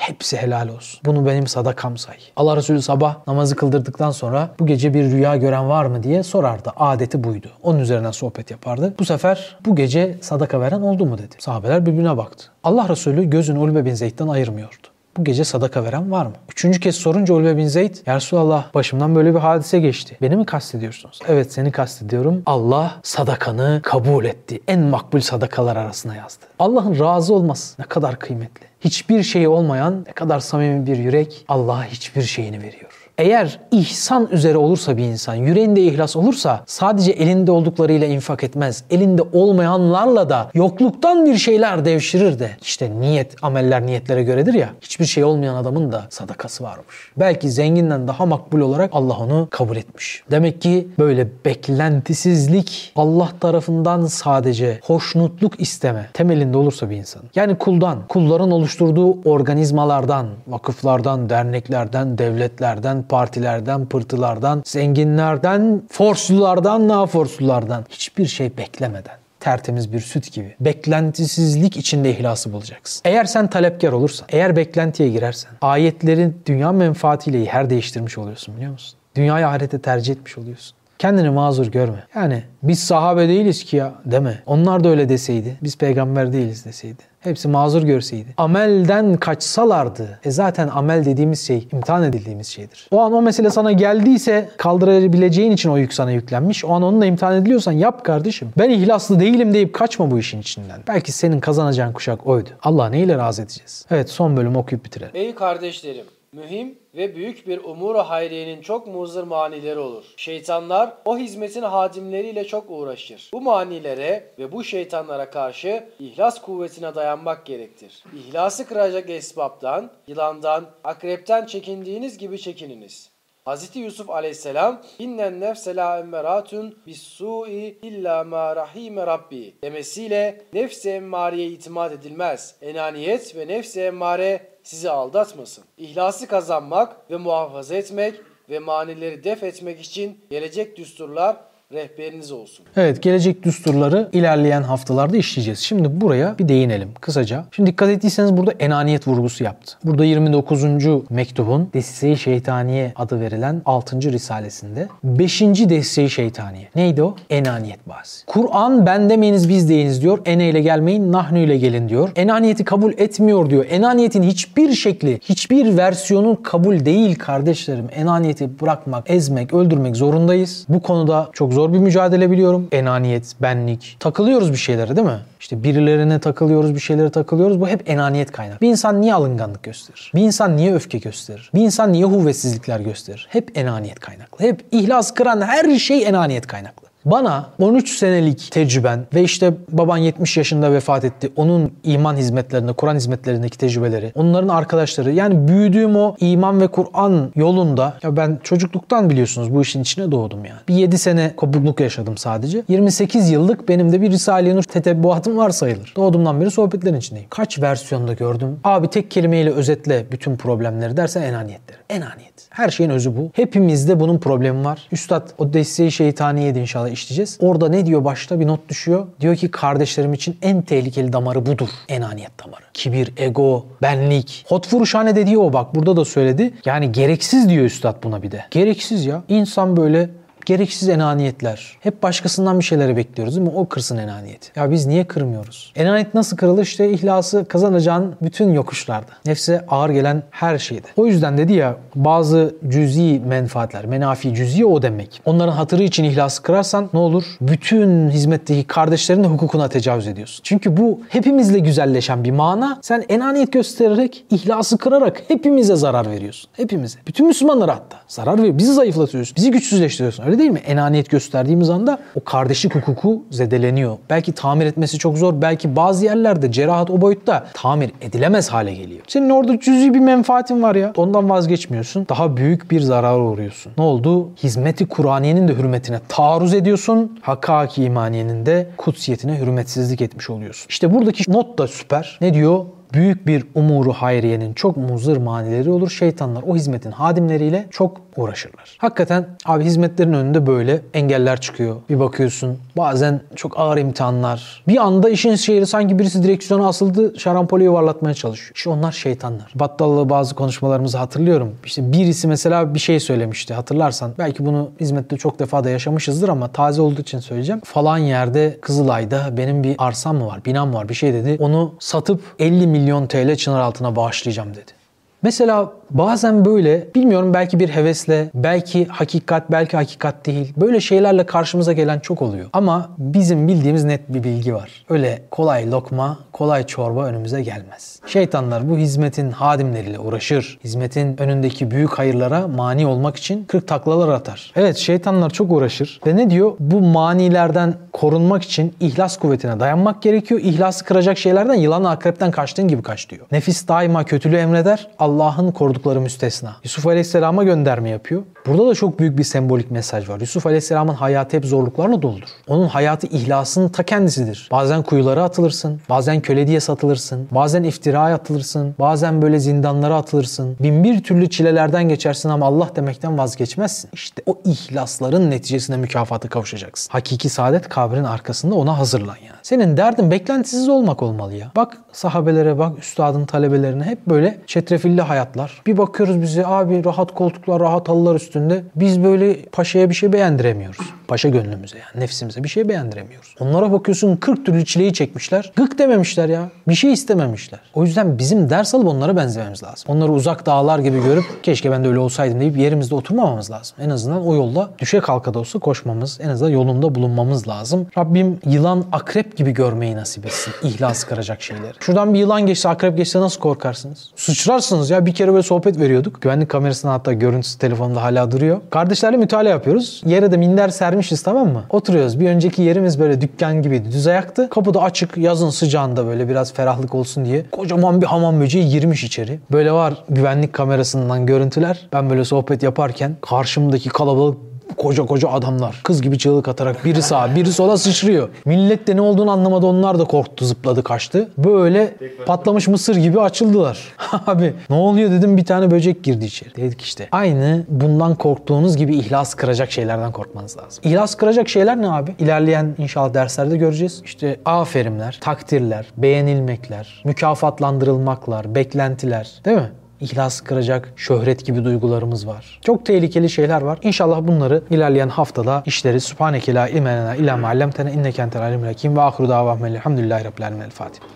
Hepsi helal olsun. Bunu benim sadakam say. Allah Resulü sabah namazı kıldırdıktan sonra bu gece bir rüya gören var mı diye sorardı. Adeti buydu. Onun üzerinden sohbet yapardı. Bu sefer bu gece sadaka veren oldu mu dedi. Sahabeler birbirine baktı. Allah Resulü gözünü Ulbe bin Zeyd'den ayırmıyordu. Bu gece sadaka veren var mı? Üçüncü kez sorunca Ulve bin Zeyd, Ya Resulallah başımdan böyle bir hadise geçti. Beni mi kastediyorsunuz? Evet seni kastediyorum. Allah sadakanı kabul etti. En makbul sadakalar arasına yazdı. Allah'ın razı olması ne kadar kıymetli. Hiçbir şey olmayan ne kadar samimi bir yürek Allah'a hiçbir şeyini veriyor. Eğer ihsan üzere olursa bir insan, yüreğinde ihlas olursa sadece elinde olduklarıyla infak etmez. Elinde olmayanlarla da yokluktan bir şeyler devşirir de. İşte niyet, ameller niyetlere göredir ya. Hiçbir şey olmayan adamın da sadakası varmış. Belki zenginden daha makbul olarak Allah onu kabul etmiş. Demek ki böyle beklentisizlik Allah tarafından sadece hoşnutluk isteme temelinde olursa bir insan. Yani kuldan, kulların oluşturduğu organizmalardan, vakıflardan, derneklerden, devletlerden, partilerden, pırtılardan, zenginlerden, forslulardan, naforslulardan hiçbir şey beklemeden tertemiz bir süt gibi. Beklentisizlik içinde ihlası bulacaksın. Eğer sen talepkar olursan, eğer beklentiye girersen, ayetlerin dünya menfaatiyle her değiştirmiş oluyorsun biliyor musun? Dünyayı ahirete tercih etmiş oluyorsun. Kendini mazur görme. Yani biz sahabe değiliz ki ya deme. Onlar da öyle deseydi. Biz peygamber değiliz deseydi. Hepsi mazur görseydi. Amelden kaçsalardı. E zaten amel dediğimiz şey imtihan edildiğimiz şeydir. O an o mesele sana geldiyse kaldırabileceğin için o yük sana yüklenmiş. O an onunla imtihan ediliyorsan yap kardeşim. Ben ihlaslı değilim deyip kaçma bu işin içinden. Belki senin kazanacağın kuşak oydu. Allah neyle razı edeceğiz? Evet son bölüm okuyup bitirelim. Ey kardeşlerim! Mühim ve büyük bir umuru hayriyenin çok muzır manileri olur. Şeytanlar o hizmetin hadimleriyle çok uğraşır. Bu manilere ve bu şeytanlara karşı ihlas kuvvetine dayanmak gerektir. İhlası kıracak esbaptan, yılandan, akrepten çekindiğiniz gibi çekininiz. Hz. Yusuf aleyhisselam innen nefse la emmeratun bis su'i illa ma rahime rabbi demesiyle nefse emmareye itimat edilmez. Enaniyet ve nefse emmare sizi aldatmasın. İhlası kazanmak ve muhafaza etmek ve manileri def etmek için gelecek düsturlar rehberiniz olsun. Evet gelecek düsturları ilerleyen haftalarda işleyeceğiz. Şimdi buraya bir değinelim kısaca. Şimdi dikkat ettiyseniz burada enaniyet vurgusu yaptı. Burada 29. mektubun Desize-i Şeytaniye adı verilen 6. risalesinde 5. Desize-i Şeytaniye. Neydi o? Enaniyet bahsi. Kur'an ben demeyiniz biz deyiniz diyor. Ene ile gelmeyin nahnü ile gelin diyor. Enaniyeti kabul etmiyor diyor. Enaniyetin hiçbir şekli, hiçbir versiyonu kabul değil kardeşlerim. Enaniyeti bırakmak, ezmek, öldürmek zorundayız. Bu konuda çok zor bir mücadele biliyorum. Enaniyet, benlik. Takılıyoruz bir şeylere değil mi? İşte birilerine takılıyoruz, bir şeylere takılıyoruz. Bu hep enaniyet kaynak. Bir insan niye alınganlık gösterir? Bir insan niye öfke gösterir? Bir insan niye kuvvetsizlikler gösterir? Hep enaniyet kaynaklı. Hep ihlas kıran her şey enaniyet kaynaklı. Bana 13 senelik tecrüben ve işte baban 70 yaşında vefat etti. Onun iman hizmetlerinde, Kur'an hizmetlerindeki tecrübeleri, onların arkadaşları yani büyüdüğüm o iman ve Kur'an yolunda ya ben çocukluktan biliyorsunuz bu işin içine doğdum yani. Bir 7 sene kopukluk yaşadım sadece. 28 yıllık benim de bir Risale-i Nur tetebbuatım var sayılır. Doğduğumdan beri sohbetlerin içindeyim. Kaç versiyonda gördüm. Abi tek kelimeyle özetle bütün problemleri dersen enaniyet derim. Enaniyet. Her şeyin özü bu. Hepimizde bunun problemi var. Üstad o desteği şeytaniyedi inşallah işleyeceğiz. Orada ne diyor başta bir not düşüyor. Diyor ki kardeşlerim için en tehlikeli damarı budur. Enaniyet damarı. Kibir, ego, benlik. Hotfuruşhane dediği o bak burada da söyledi. Yani gereksiz diyor üstad buna bir de. Gereksiz ya. İnsan böyle gereksiz enaniyetler. Hep başkasından bir şeyleri bekliyoruz değil mi? O kırsın enaniyeti. Ya biz niye kırmıyoruz? Enaniyet nasıl kırılır? İşte ihlası kazanacağın bütün yokuşlarda. Nefse ağır gelen her şeyde. O yüzden dedi ya bazı cüzi menfaatler, menafi cüzi o demek. Onların hatırı için ihlası kırarsan ne olur? Bütün hizmetteki kardeşlerin de hukukuna tecavüz ediyorsun. Çünkü bu hepimizle güzelleşen bir mana. Sen enaniyet göstererek, ihlası kırarak hepimize zarar veriyorsun. Hepimize. Bütün Müslümanlara hatta zarar veriyor. Bizi zayıflatıyorsun. Bizi güçsüzleştiriyorsun. Öyle değil mi? Enaniyet gösterdiğimiz anda o kardeşlik hukuku zedeleniyor. Belki tamir etmesi çok zor. Belki bazı yerlerde cerahat o boyutta tamir edilemez hale geliyor. Senin orada cüzi bir menfaatin var ya. Ondan vazgeçmiyorsun. Daha büyük bir zarara uğruyorsun. Ne oldu? Hizmeti Kur'aniyenin de hürmetine taarruz ediyorsun. Hakkaki imaniyenin de kutsiyetine hürmetsizlik etmiş oluyorsun. İşte buradaki not da süper. Ne diyor? Büyük bir umuru hayriyenin çok muzır manileri olur. Şeytanlar o hizmetin hadimleriyle çok uğraşırlar. Hakikaten abi hizmetlerin önünde böyle engeller çıkıyor. Bir bakıyorsun bazen çok ağır imtihanlar. Bir anda işin şehri sanki birisi direksiyona asıldı şarampole yuvarlatmaya çalışıyor. İşte onlar şeytanlar. Battallı bazı konuşmalarımızı hatırlıyorum. İşte birisi mesela bir şey söylemişti hatırlarsan. Belki bunu hizmette çok defa da yaşamışızdır ama taze olduğu için söyleyeceğim. Falan yerde Kızılay'da benim bir arsam mı var, binam var bir şey dedi. Onu satıp 50 milyon TL çınar altına bağışlayacağım dedi. Mesela bazen böyle bilmiyorum belki bir hevesle, belki hakikat, belki hakikat değil. Böyle şeylerle karşımıza gelen çok oluyor. Ama bizim bildiğimiz net bir bilgi var. Öyle kolay lokma, kolay çorba önümüze gelmez. Şeytanlar bu hizmetin hadimleriyle uğraşır. Hizmetin önündeki büyük hayırlara mani olmak için kırk taklalar atar. Evet şeytanlar çok uğraşır ve ne diyor? Bu manilerden korunmak için ihlas kuvvetine dayanmak gerekiyor. İhlası kıracak şeylerden yılan akrepten kaçtığın gibi kaç diyor. Nefis daima kötülüğü emreder. Allah'ın korudukları müstesna. Yusuf Aleyhisselam'a gönderme yapıyor. Burada da çok büyük bir sembolik mesaj var. Yusuf Aleyhisselam'ın hayatı hep zorluklarla doludur. Onun hayatı ihlasın ta kendisidir. Bazen kuyulara atılırsın, bazen köle diye satılırsın, bazen iftiraya atılırsın, bazen böyle zindanlara atılırsın. Bin bir türlü çilelerden geçersin ama Allah demekten vazgeçmezsin. İşte o ihlasların neticesinde mükafatı kavuşacaksın. Hakiki saadet kabrin arkasında ona hazırlan yani. Senin derdin beklentisiz olmak olmalı ya. Bak sahabelere bak, üstadın talebelerine hep böyle çetrefilli hayatlar. Bir bakıyoruz bize abi rahat koltuklar, rahat halılar üstünde. Biz böyle paşaya bir şey beğendiremiyoruz. Paşa gönlümüze yani nefsimize bir şey beğendiremiyoruz. Onlara bakıyorsun 40 türlü çileyi çekmişler. Gık dememişler ya. Bir şey istememişler. O yüzden bizim ders alıp onlara benzememiz lazım. Onları uzak dağlar gibi görüp keşke ben de öyle olsaydım deyip yerimizde oturmamamız lazım. En azından o yolda düşe kalka da olsa koşmamız, en azından yolunda bulunmamız lazım. Rabbim yılan akrep gibi görmeyi nasip etsin. İhlas kıracak şeyleri. Şuradan bir yılan geçse, akrep geçse nasıl korkarsınız? Sıçrarsınız ya. Bir kere böyle sohbet veriyorduk. Güvenlik kamerasına hatta görüntüsü telefonda hala duruyor. Kardeşlerle mütalaa yapıyoruz. Yere de minder sermişiz tamam mı? Oturuyoruz. Bir önceki yerimiz böyle dükkan gibiydi. Düz ayaktı. Kapı da açık. Yazın sıcağında böyle biraz ferahlık olsun diye. Kocaman bir hamam böceği girmiş içeri. Böyle var güvenlik kamerasından görüntüler. Ben böyle sohbet yaparken karşımdaki kalabalık koca koca adamlar. Kız gibi çığlık atarak biri sağa biri sola sıçrıyor. Millet de ne olduğunu anlamadı onlar da korktu zıpladı kaçtı. Böyle patlamış mısır gibi açıldılar. Abi ne oluyor dedim bir tane böcek girdi içeri. Dedik işte aynı bundan korktuğunuz gibi ihlas kıracak şeylerden korkmanız lazım. İhlas kıracak şeyler ne abi? İlerleyen inşallah derslerde göreceğiz. İşte aferinler, takdirler, beğenilmekler, mükafatlandırılmaklar, beklentiler değil mi? İhlas kıracak şöhret gibi duygularımız var. Çok tehlikeli şeyler var. İnşallah bunları ilerleyen haftada işleri. Subhaneke la ilme lena illa inneke entel alimul hakim ve ahiru davahum elhamdülillahi rabbil alamin. El Fatiha.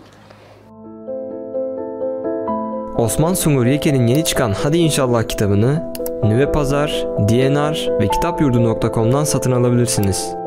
Osman Sungur Yeke'nin yeni çıkan Hadi İnşallah kitabını Nüve Pazar, DNR ve kitapyurdu.com'dan satın alabilirsiniz.